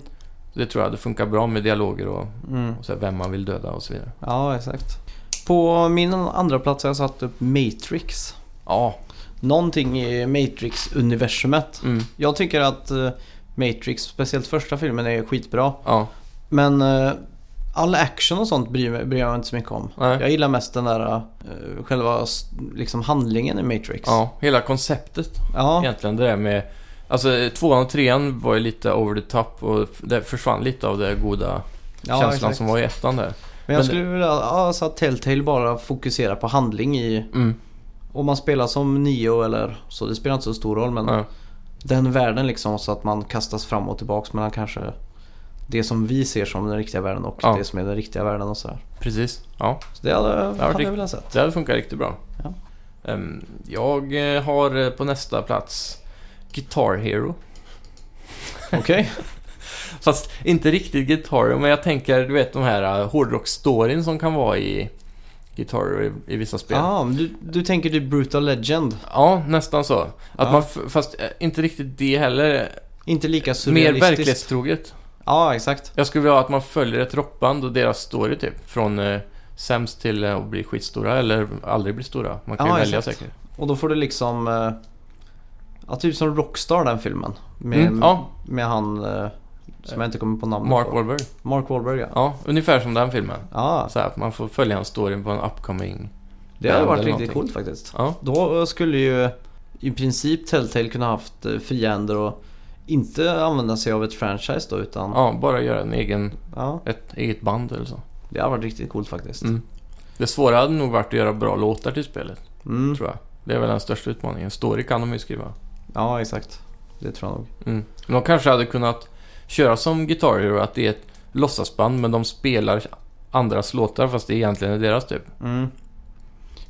Det tror jag det funkar bra med dialoger och, Mm. och så här, vem man vill döda och så vidare. Ja, exakt. På min andra plats har jag satt upp Matrix. Ja, Någonting i Matrix-universumet. mm, Jag tycker att eh, Matrix, speciellt första filmen, är skitbra. ja, Men eh, all action och sånt bryr, mig, bryr jag mig inte så mycket om. Nej. Jag gillar mest den där eh, själva liksom handlingen i Matrix. ja. Hela konceptet Ja, egentligen. Det där med... Alltså tvåan och trean var ju lite over the top och det försvann lite av det goda ja, känslan exakt. som var i ettan där. Men jag men- skulle vilja ja, så att Telltale bara fokuserar på handling i... Mm, Om man spelar som Neo eller så, det spelar inte så stor roll men ja. den världen liksom så att man kastas fram och tillbaks mellan kanske det som vi ser som den riktiga världen och Ja. det som är den riktiga världen och sådär. Precis. Ja, Så det hade, varit hade jag velat sett. det hade funkat riktigt bra. Ja. Ehm, jag har eh, på nästa plats Guitar Hero. Okej. Fast inte riktigt Guitar Hero, men jag tänker, du vet de här uh, hårdrock-storyn som kan vara i Guitar Hero i, i vissa spel. Ja, men du, du tänker typ Brutal Legend. Ja, nästan så. Att Ja. man, f- fast eh, inte riktigt det heller. Inte lika Mer surrealistiskt. verklighetstroget. Ja, exakt. Jag skulle vilja ha att man följer ett rockband och deras story typ. Från eh, sämst till eh, att bli skitstora eller aldrig bli stora. Man kan Ja, ju välja exakt. säkert. Och då får du liksom... eh, Ja, typ som Rockstar den filmen. Med, Mm, ja. med han eh, som jag inte kommer på namnet Mark på. Wahlberg. Mark Wahlberg ja. Ja, ungefär som den filmen. Ja, Så här, att man får följa hans story på en upcoming... det hade varit riktigt coolt faktiskt. Ja, Då skulle ju i princip Telltale kunna haft eh, fria händer och inte använda sig av ett franchise då utan... Ja. ja, bara göra en egen, ett eget band eller så. det hade varit riktigt coolt faktiskt. Mm. Det svåra hade nog varit att göra bra låtar till spelet, Mm. tror jag. Det är väl den största utmaningen. Story kan de ju skriva. Ja, exakt. Det tror jag nog. Mm. De kanske hade kunnat köra som Guitar Hero, att det är ett låtsasband men de spelar andras låtar fast det egentligen är deras typ. Mm.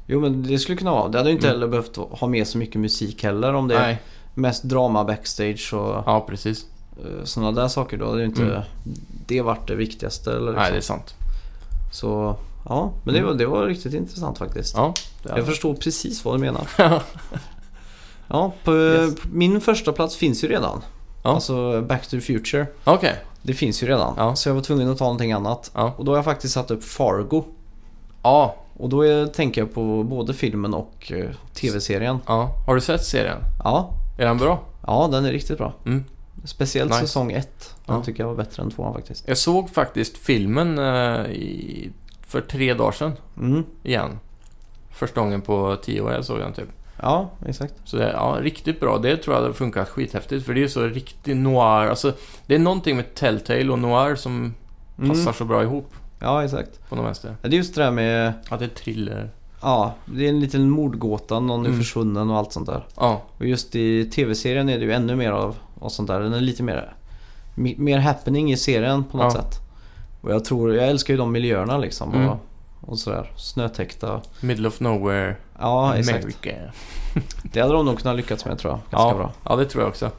Jo men det skulle kunna vara. Det hade ju inte Mm. heller behövt ha med så mycket musik heller om det Nej. mest drama backstage och Ja, precis. sådana där saker då. Är ju inte Mm. det vart det viktigaste. Eller liksom. Nej, det är sant. Så ja, men det var, det var riktigt intressant faktiskt. Ja, är Jag förstår precis vad du menar. Ja. På, Yes. på min första plats finns ju redan. Ja. Alltså Back to the Future. Okej. Det finns ju redan. Ja. Så jag var tvungen att ta någonting annat. Ja. Och då har jag faktiskt satt upp Fargo. Ja, Och då är, tänker jag på både filmen och eh, tv-serien. ja. Har du sett serien? Ja, Är den bra? ja den är riktigt bra. Mm. Speciellt Nice. säsong 1. Den Ja. tycker jag var bättre än tvåan faktiskt. Jag såg faktiskt filmen eh, i, för tre dagar sedan Mm. igen. Första gången på tio år jag såg den typ. Ja, exakt. Så det, ja, riktigt bra. Det tror jag hade funkat skithäftigt. För det är ju så riktigt noir. Alltså, det är någonting med Telltale och noir som Mm. passar så bra ihop Ja, exakt. på något vänster. Det är just det där med, Att det är thriller. ja, det är en liten mordgåta, någon är Mm. försvunnen och allt sånt där. Ja, Och just i tv-serien är det ju ännu mer av, av sånt där. Den är lite mer, mer happening i serien på något Ja. sätt. Och jag tror, jag älskar ju de miljöerna liksom. Mm. Och, och sådär. Snötäckta. Middle of Nowhere, Ja, exakt. America. Det hade de nog kunnat lyckats med tror jag. Ganska Ja, bra. ja, det tror jag också.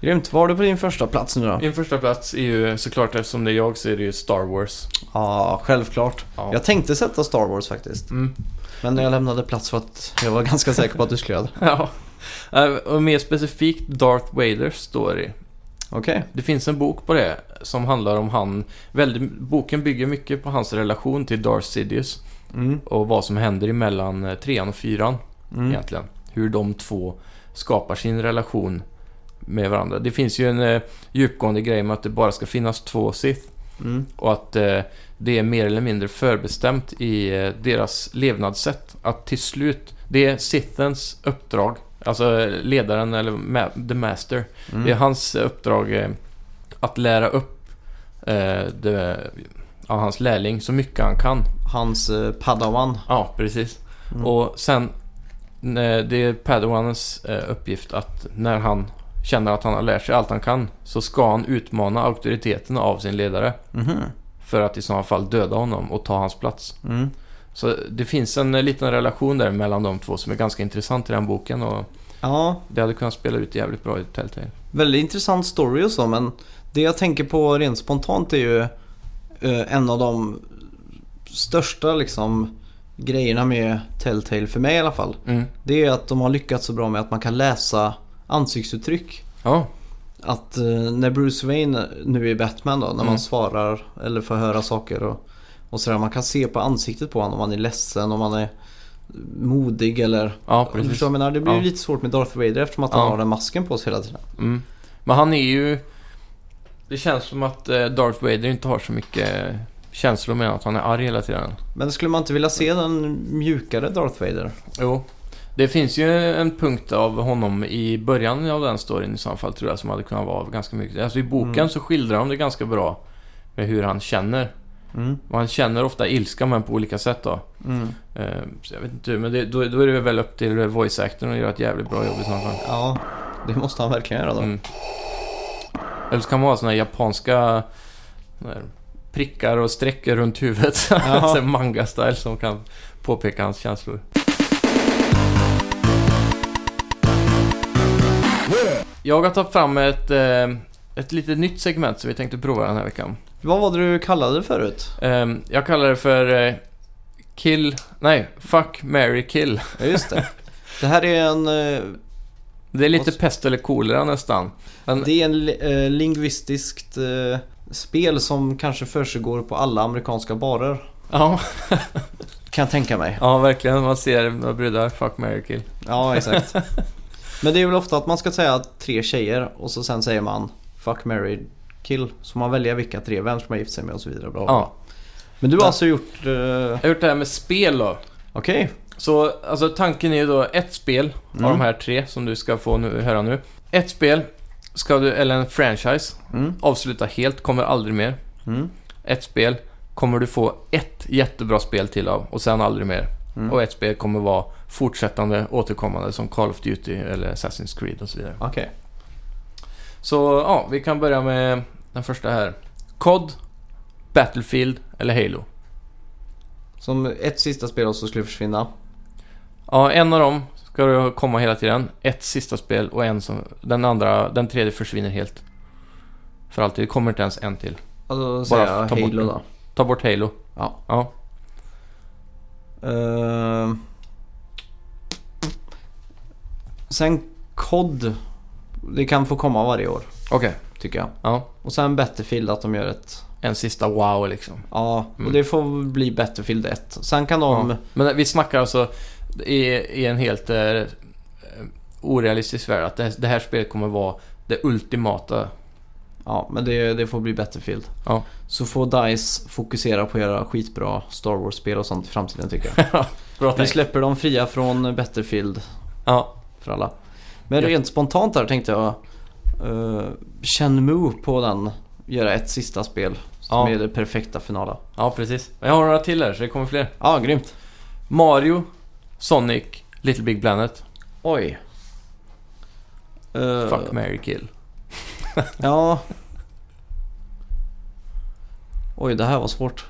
Grymt. Vad har du på din första plats nu då? Min första plats är ju såklart, eftersom det är jag, så är det ju Star Wars. Ja, självklart. Ja. Jag tänkte sätta Star Wars faktiskt. Mm. Men jag lämnade plats för att jag var ganska säker på att du skulle göra det. Ja. Eh, Och mer specifikt Darth Vaders story. Okej. Det finns en bok på det som handlar om han... Väldigt, boken bygger mycket på hans relation till Darth Sidious Mm. och vad som händer emellan eh, trean och fyran Mm. egentligen. Hur de två skapar sin relation med varandra. Det finns ju en eh, djupgående grej med att det bara ska finnas två Sith Mm. och att eh, det är mer eller mindre förbestämt i eh, deras levnadssätt. Att till slut, det är Sithens uppdrag, alltså eh, ledaren eller ma- the master. Mm. Det är hans uppdrag eh, att lära upp eh, ja, hans lärling så mycket han kan. Hans eh, Padawan. Ja, precis. Mm. Och sen, när det är Padawanens eh, uppgift att när han känner att han har lärt sig allt han kan så ska han utmana auktoriteten av sin ledare Mhm. för att i sådana fall döda honom och ta hans plats. Mm. Så det finns en eh, liten relation där mellan de två som är ganska intressant i den boken och Ja, det hade kunnat spela ut jävligt bra i Telltale. väldigt intressant story och så men det jag tänker på rent spontant är ju eh, en av de största liksom grejerna med Telltale för mig i alla fall. Mm. Det är att de har lyckats så bra med att man kan läsa ansiktsuttryck. Ja, Att eh, när Bruce Wayne nu är Batman då, när man Mm. svarar svarar eller får höra saker och, och sådär. Man kan se på ansiktet på honom om man är ledsen, om man är modig eller... ja Du precis. förstår vad jag menar? Det blir Ja. lite svårt med Darth Vader eftersom att han Ja. har den masken på sig hela tiden. Mm. Men han är ju... Det känns som att eh, Darth Vader inte har så mycket eh, känslor med att han är arg hela tiden. Men skulle man inte vilja se den mjukare Darth Vader? Jo. Det finns ju en punkt av honom i början av den storyn i så fall tror jag som hade kunnat vara ganska mycket. Alltså i boken Mm. så skildrar de det ganska bra med hur han känner. Mm. Och han känner ofta ilska men på olika sätt då. Mm. Eh, så jag vet inte, men det, då, då är det väl upp till voice actorn att göra ett jävligt bra jobb i så fall. Ja, det måste han verkligen göra då. Mm. Eller så kan man ha såna här japanska såna här prickar och streckor runt huvudet. Här Manga-style som kan påpeka hans känslor. Jag har tagit fram ett, eh, ett litet nytt segment som vi tänkte prova den här veckan. Vad var det du kallade det förut? Eh, Jag kallar det för eh, Kill... Nej, Fuck, Mary Kill. Ja, just det. det här är en, eh, Det är lite pest eller kolera nästan. Men, det är en eh, lingvistiskt eh, spel som kanske försiggår på alla amerikanska barer. ja, Kan jag tänka mig. ja, verkligen. Man ser några brudar. Fuck, Mary Kill. Ja, exakt. Men det är väl ofta att man ska säga tre tjejer och så sen säger man Fuck, marry, kill. Så man väljer vilka tre, vem ska man gifta sig med och så vidare. Bla, bla. Ja. Men du har Ja. alltså gjort... eh, Jag har gjort det här med spel då. Okej. Så alltså tanken är ju då ett spel Mm. av de här tre som du ska få nu, höra nu. Ett spel ska du, eller en franchise, Mm. avsluta helt, kommer aldrig mer. Mm. Ett spel kommer du få ett jättebra spel till av och sen aldrig mer. Mm. Och ett spel kommer vara fortsättande, återkommande som Call of Duty eller Assassin's Creed och så vidare. Okej. Så ja, vi kan börja med den första här. COD, Battlefield eller Halo. Som ett sista spel och så skulle försvinna. Ja, en av dem ska det komma hela tiden. Ett sista spel och en som... Den andra, den tredje försvinner helt. För alltid. Det kommer inte ens en till. Alltså säger jag bort Halo den. då. Ta bort Halo. Ja. Ja. Eh, sen COD. Det kan få komma varje år. Okej. Tycker jag. Ja. Och sen Battlefield att de gör ett... En sista wow liksom. Ja, Mm. och det får bli Battlefield 1. Sen kan de... Ja. Men vi snackar alltså i, en helt eh, orealistisk värld att det, det här spelet kommer vara det ultimata. Ja, men det, det får bli Battlefield. Ja. Så får DICE fokusera på att göra skitbra Star Wars-spel och sånt i framtiden tycker jag. Bra Vi släpper dem fria från Battlefield Ja. för alla. Men Ja. rent spontant där tänkte jag uh, Shenmue på den göra ett sista spel som Ja. är det perfekta finala. ja, precis. Jag har några till här så det kommer fler. Ja, grymt. Mario, Sonic, Little Big Planet. Oj. Eh, Fuck, Mary kill. Ja. Oj, det här var svårt.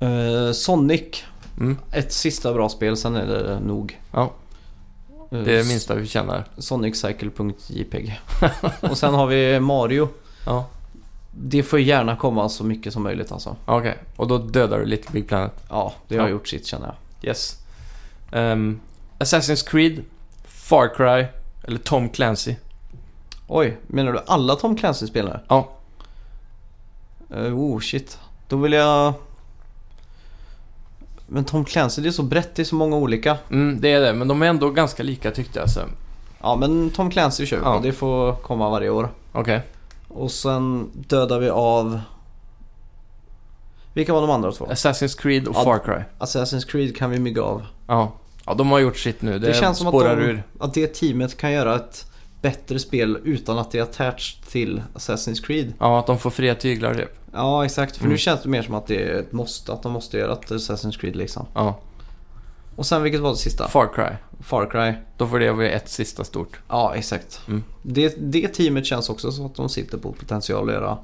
Eh, Sonic. Mm. Ett sista bra spel, sen är det nog. Ja. Eh, Det är det minsta vi känner. Soniccycle.jpg. och sen har vi Mario. Ja. Det får gärna komma så mycket som möjligt alltså. Okej, och då dödar du Little Big Planet. Ja, det har Ja. gjort sitt känner jag. Yes. Ehm, Assassin's Creed, Far Cry eller Tom Clancy. Oj, menar du alla Tom Clancy-spelare? Ja. Uh, oh shit. Då vill jag... Men Tom Clancy, det är så brett, det är så många olika. Mm, det är det, men de är ändå ganska lika tyckte jag. Så. Ja, men Tom Clancy kör vi på. Ja. Det får komma varje år. Okej. Och sen dödar vi av... Vilka var de andra två? Assassin's Creed och. Far Cry. Assassin's Creed kan vi mygga av. Ja. Ja, de har gjort sitt nu. Det, Det, känns som att, de, ur. att det teamet kan göra ett bättre spel utan att det är attached till Assassin's Creed. Ja, att de får fria tyglar typ. Ja, exakt. För Mm. nu känns det mer som att det är ett måste, att de måste göra ett Assassin's Creed liksom. Ja. Och sen vilket var det sista? Far Cry. Far Cry. Då får det vara ett sista stort. Ja, exakt. Mm. Det, det teamet känns också som att de sitter på potential att göra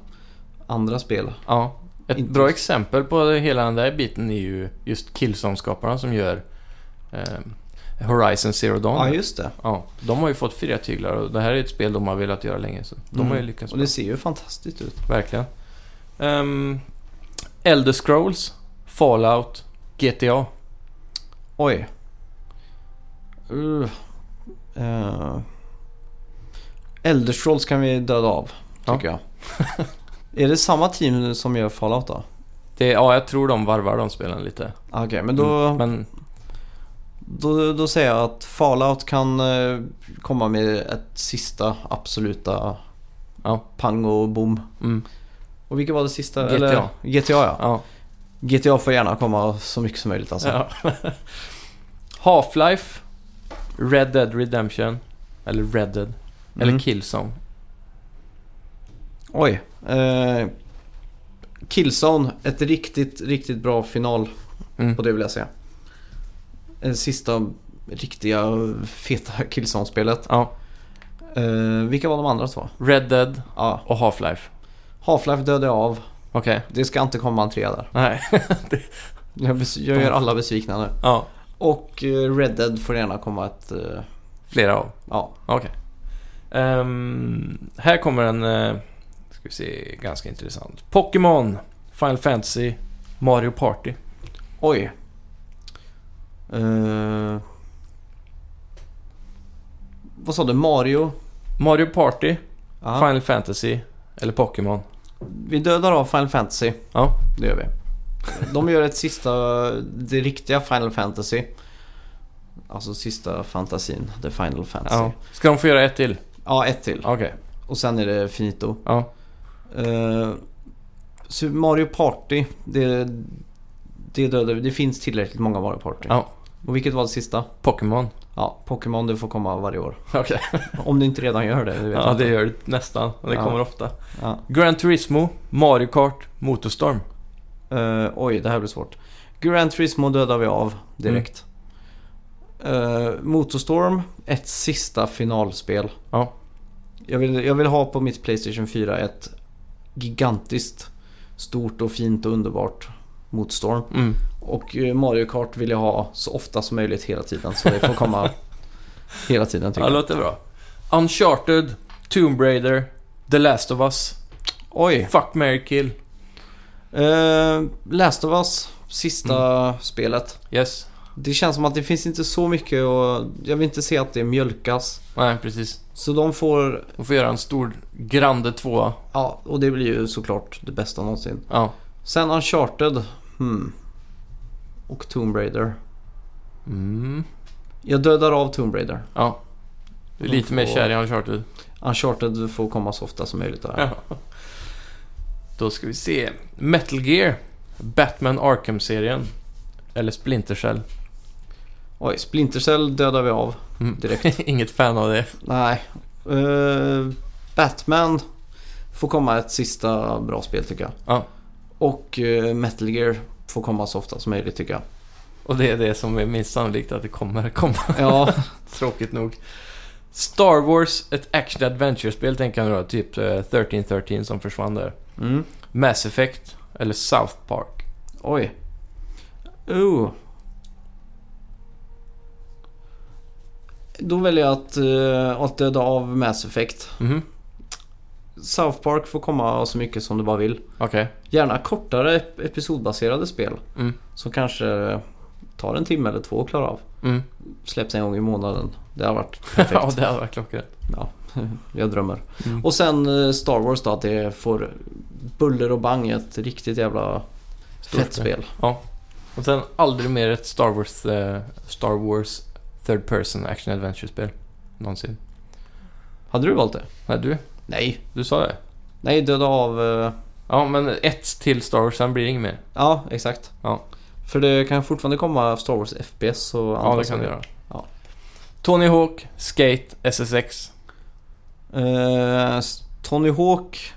andra spel. Ja. Ett Inte- bra exempel på hela den där biten är ju just Killzone-skaparna som gör Horizon Zero Dawn. Ja, just det. Ja, de har ju fått fria tyglar och det här är ett spel de har velat göra länge. Så de har ju lyckats Mm. Och bra. det ser ju fantastiskt ut. Verkligen. Um, Elder Scrolls, Fallout, GTA. Oj. Uh. Uh. Elder Scrolls kan vi döda av, Ja. tycker jag. är det samma team som gör Fallout då? Det, ja, jag tror de varvar de spelen lite. Okej, men då, Mm, Men då, då säger jag att Fallout kan eh, komma med ett sista absoluta Ja. pang och boom. mm, Och vilket var det sista? GTA. Eller, GTA ja. ja. GTA får gärna komma så mycket som möjligt alltså. ja. Half-Life, Red Dead Redemption, eller Red Dead, eller Mm. Killzone. Oj. Eh, Killzone, ett riktigt, riktigt bra final Mm. på det vill jag säga. Eh, Sista riktiga feta Killzone-spelet. Ja, Eh, vilka var de andra två? Red Dead Ja, och Half-Life. Half-Life dödade jag av. Okej, Det ska inte komma en trea där. nej. Jag, bes- jag gör alla besvikna nu. ja, Och eh, Red Dead får gärna komma ett... eh, flera av. ja, Okej. Ehm, här kommer en, uh, ska vi se, ganska intressant. Pokémon, Final Fantasy, Mario Party. oj. Eh, vad sa du? Mario? Mario Party, Ja. Final Fantasy eller Pokémon. Vi dödar av Final Fantasy. Ja. Det gör vi. De gör ett sista, det riktiga Final Fantasy. Alltså sista fantasin, the Final Fantasy. ja. Ja, Ska de få göra ett till? ett till. Okej. Och sen är det finito. Ja. Uh, Super Mario Party, det, det dödar vi. Det finns tillräckligt många Mario Party. Ja. Och vilket var det sista? Pokémon. Ja, Pokémon det får komma varje år. Okej. Om det inte redan gör det, det vet Ja, jag det inte. gör det nästan. Det Ja. kommer ofta. Ja. Gran Turismo, Mario Kart, Motorstorm. Eh, oj, det här blir svårt. Gran Turismo dödar vi av direkt. Eh, Motorstorm, ett sista finalspel. Ja. Jag vill, jag vill ha på mitt Playstation 4 ett gigantiskt, stort och fint och underbart Motorstorm. Mm. Och eh, Mario Kart vill jag ha så ofta som möjligt hela tiden. Så det får komma hela tiden tycker Ja, det jag. låter bra. Uncharted, Tomb Raider, The Last of Us, Oj. Fuck, Mary Kill. Uh, Last of Us, sista Mm. spelet. Yes. Det känns som att det finns inte så mycket och jag vill inte se att det mjölkas. Nej, precis. Så de får, De får göra en stor Grande tvåa. ja, och det blir ju såklart det bästa någonsin. Ja. Sen Uncharted, hmm. Och Tomb Raider. Mm. Jag dödar av Tomb Raider. Ja. Du är lite mer får- kär i Uncharted. Uncharted får komma så ofta som möjligt där. Ja. Då ska vi se. Metal Gear. Batman Arkham-serien. Eller Splinter Cell. Oj, Splinter Cell dödar vi av Mm. direkt. Inget fan av det. Nej. Eh, Batman får komma ett sista bra spel tycker jag. Ja. Och eh, Metal Gear får komma så ofta som möjligt tycker jag. Och det är det som är minst sannolikt att det kommer komma. Ja, Tråkigt nog. Star Wars, ett action adventure-spel tänker jag nu då. Typ eh, 1313 som försvann där. mm. Mass Effect. Eller South Park. oj. Oh. Då väljer jag att, eh, att döda av Mass Effect. Mhm. South Park får komma så mycket som du bara vill. Okej. Gärna kortare ep- episodbaserade spel. Mm. Som kanske tar en timme eller två att klara av. Mm. Släpps en gång i månaden. Det har varit perfekt. ja, det hade varit klockrent. Ja, jag drömmer. Mm. Och sen eh, Star Wars då, att det får buller och bang. Ett riktigt jävla Stort fett spel. Och sen aldrig mer ett Star Wars, eh, Star Wars Third Person Action Adventure-spel. Någonsin. Hade du valt det? Nej, du. Nej. Du sa det. Nej, döda av... eh, Ja, men ett till Star Wars, sen blir det inget mer. Ja, exakt. Ja. För det kan fortfarande komma Star Wars FPS och Ja, det kan du göra. Ja. Tony Hawk, Skate, SSX. Eh, s- Tony Hawk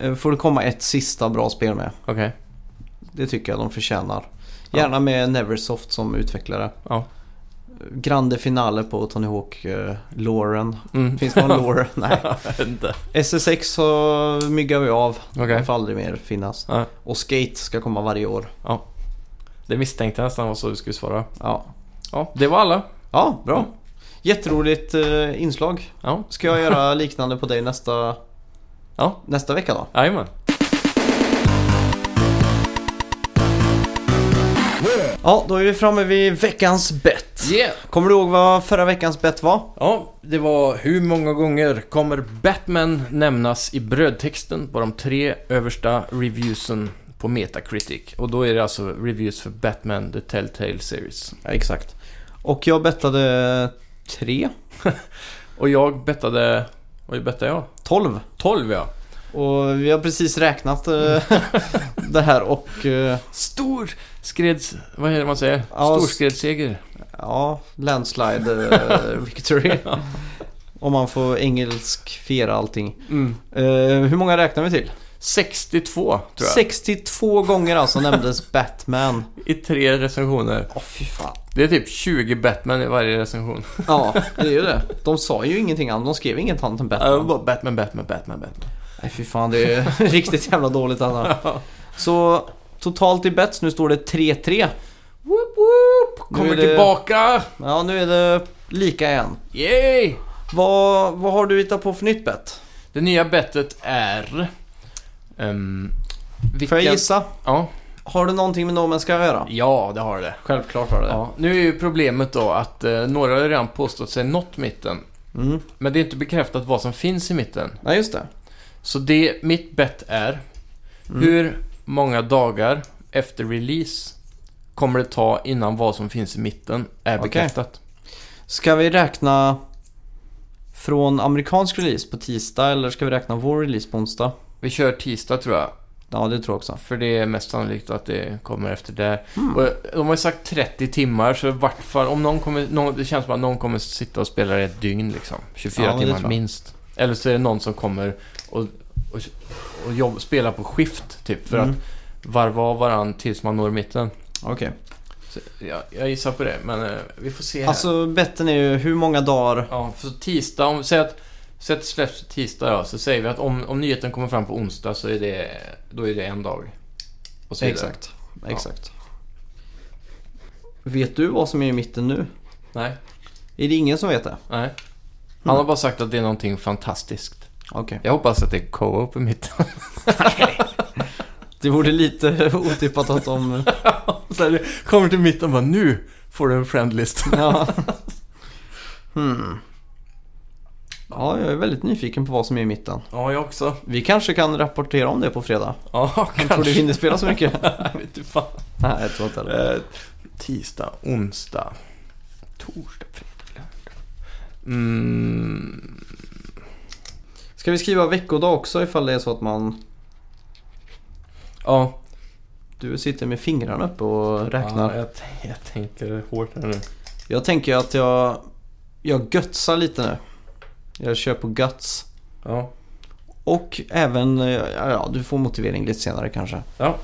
eh, får det komma ett sista bra spel med. Okej. Det tycker jag de förtjänar. Ja. Gärna med Neversoft som utvecklare. Ja. Grande finale på Tony Hawk uh, Lauren. Mm. Finns det någon lore? Nej. SSX så myggar vi av. Okej. Det får aldrig mer finnas. Ja. Och Skate ska komma varje år. Det misstänkte jag nästan var så du skulle svara. Ja, Ja, det var alla. ja bra. Mm. Jätteroligt uh, inslag. Ja, Ska jag göra liknande på dig nästa, ja. nästa vecka då? Jajamän. Ja, då är vi framme vid veckans bett. Yeah! Kommer du ihåg vad förra veckans bett var? Ja, det var hur många gånger kommer Batman nämnas i brödtexten på de tre översta reviewsen på Metacritic? Och då är det alltså reviews för Batman The Telltale Series. Ja, exakt. Och jag bettade tre, Och jag bettade... Vad bettade jag? 12. 12 ja. Och vi har precis räknat eh, det här och eh, Stor skreds... Vad är det man säger? Ja, Storskredsseger. Ja, landslide eh, victory. Om man får engelskfiera allting. Mm. Eh, hur många räknar vi till? 62 tror jag. 62 gånger alltså nämndes Batman. I tre recensioner. Åh fy fan. Det är typ 20 Batman i varje recension. Ja, det är ju det. De sa ju ingenting annat. De skrev inget annat än Ja, Batman. bara Batman, Batman, Batman, Batman. Nej fy fan, det är riktigt jävla dåligt Anna. Så totalt i bets, nu står det 3-3. Kommer det- tillbaka! Ja, nu är det lika igen. Yay! Vad, vad har du hittat på för nytt bett? Det nya bettet är... Um, Får jag gissa? Ja. Har du någonting med No Man's Sky att göra? ja, det har det. Självklart har det. Ja. Nu är ju problemet då att eh, några har redan påstått sig nått mitten. Mm. Men det är inte bekräftat vad som finns i mitten. Nej, just det. Så det, mitt bett är Mm. hur många dagar efter release kommer det ta innan vad som finns i mitten är bekräftat? Ska vi räkna från amerikansk release på tisdag eller ska vi räkna vår release på onsdag? Vi kör tisdag tror jag. Ja, det tror jag också. För det är mest sannolikt att det kommer efter det. Mm. Och de har ju sagt 30 timmar, så i vart fall om någon kommer... Någon, det känns som att någon kommer sitta och spela det ett dygn liksom. 24 Ja, timmar minst. Eller så är det någon som kommer och, och, och jobb, spelar på skift, typ. För Mm. att varva av varann tills man når mitten. Okej. Så, ja, jag gissar på det, men eh, vi får se här. Alltså, betten är ju hur många dagar... Ja, för tisdag, om säg att, säg att det släpps tisdag ja, så säger vi att om, om nyheten kommer fram på onsdag så är det, då är det en dag. Och så vidare. Exakt. Exakt. Vet du vad som är i mitten nu? Nej. Är det ingen som vet det? Nej. Han har bara sagt att det är någonting fantastiskt. Okej. Jag hoppas att det är co-op i mitten. Det vore lite otippat att de... Så här, kommer till mitten och bara nu får du en friendlist. Ja. Hmm. Ja, jag är väldigt nyfiken på vad som är i mitten. Ja, jag också. Vi kanske kan rapportera om det på fredag. Ja, Jag tror du kanske. hinner spela så mycket? Vet inte fan. Nej, jag tror inte heller. Eh, tisdag, onsdag, torsdag, fredag, lördag. Mm. Ska vi skriva veckodag också ifall det är så att man... Ja, Du sitter med fingrarna uppe och räknar. Ja, jag, jag tänker hårt här nu. Jag tänker att jag... Jag götsar lite nu. Jag kör på guts. Ja. Och även... eh, Ja, du får motivering lite senare kanske. Ja.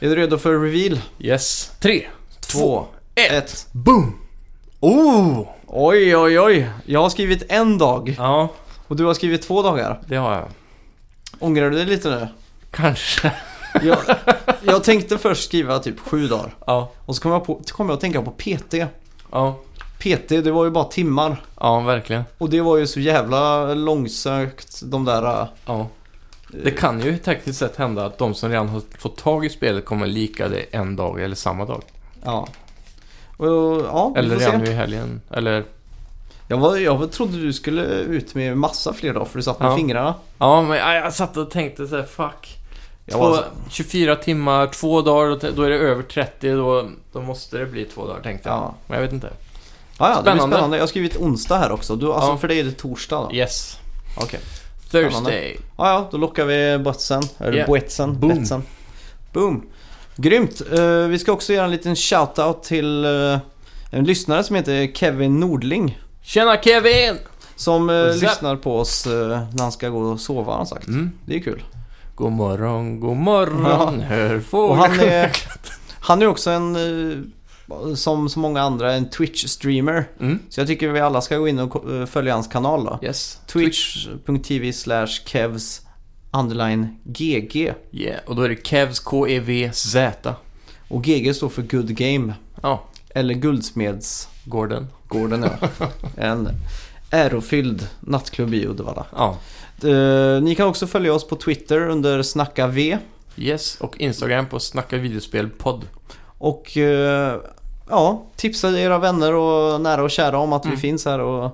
Är du redo för reveal? Yes. Tre, Två, ett. boom! Oh! Oj, oj, oj. Jag har skrivit en dag Ja, och du har skrivit två dagar. det har jag. Ångrar du dig lite nu? Kanske. Jag, jag tänkte först skriva typ sju dagar. Ja. Och så kom jag, på, kom jag att tänka på PT. Ja. PT, det var ju bara timmar. Ja, verkligen. Och det var ju så jävla långsökt, de där... äh, Ja. Det kan ju tekniskt sett hända att de som redan har fått tag i spelet kommer lika det en dag eller samma dag. Ja. Och, ja, Eller redan se. i helgen. Eller... Jag, var, jag trodde du skulle ut med massa fler dagar för du satt med Ja. fingrarna. Ja, men jag, jag satt och tänkte så här, fuck. Två, var så- 24 timmar, två dagar, då är det över 30, då, då måste det bli två dagar tänkte jag. Ja. Men jag vet inte. Ja, ja, det blir Spännande. spännande. Jag har skrivit onsdag här också. Du, alltså Ja. för dig är det torsdag då? Yes. Okej. Thursday. Ja, ja, då lockar vi botsen. Eller Yeah. boetsen. Boom. Betsen. Boom. Grymt. Eh, vi ska också göra en liten shoutout till eh, en lyssnare som heter Kevin Nordling. Tjena Kevin! Som uh, lyssnar på oss när han ska gå och sova har han sagt. Mm. Det är kul. God morgon, god morgon, hör fåglar. Och han är, han är också en, eh, som så många andra, en Twitch-streamer. Mm. Så jag tycker vi alla ska gå in och eh, följa hans kanal då. Yes. Twitch.tv slash kevs underline gg. Yeah, och då är det Kevs K-E-V-Z. Och GG står för good game. Ja, Eller Guldsmeds Gordon. Gården ja. En ärofylld nattklubb i Uddevalla. Ja. Eh, ni kan också följa oss på Twitter under Snacka V. Yes, och Instagram på Snacka videospel podd. Och eh, ja, tipsa era vänner och nära och kära om att vi Mm. finns här och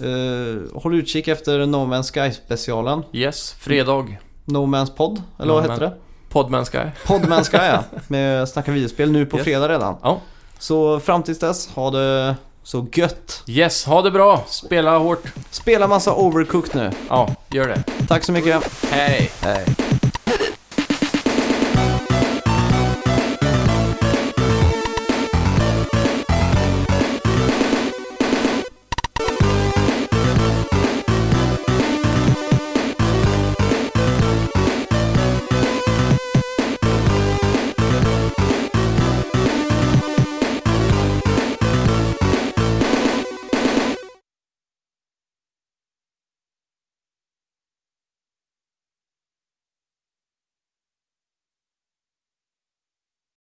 eh, håll utkik efter No Man's Sky specialen. Yes, fredag. No Man's Pod, eller No vad heter det? Podman Sky. Podman Sky ja, med Snacka videospel nu på Yes. fredag redan. Ja. Så fram tills dess, ha det så gött. Yes, ha det bra. Spela hårt. Spela massa Overcooked nu. Ja, gör det. Tack så mycket. Hej. Hej.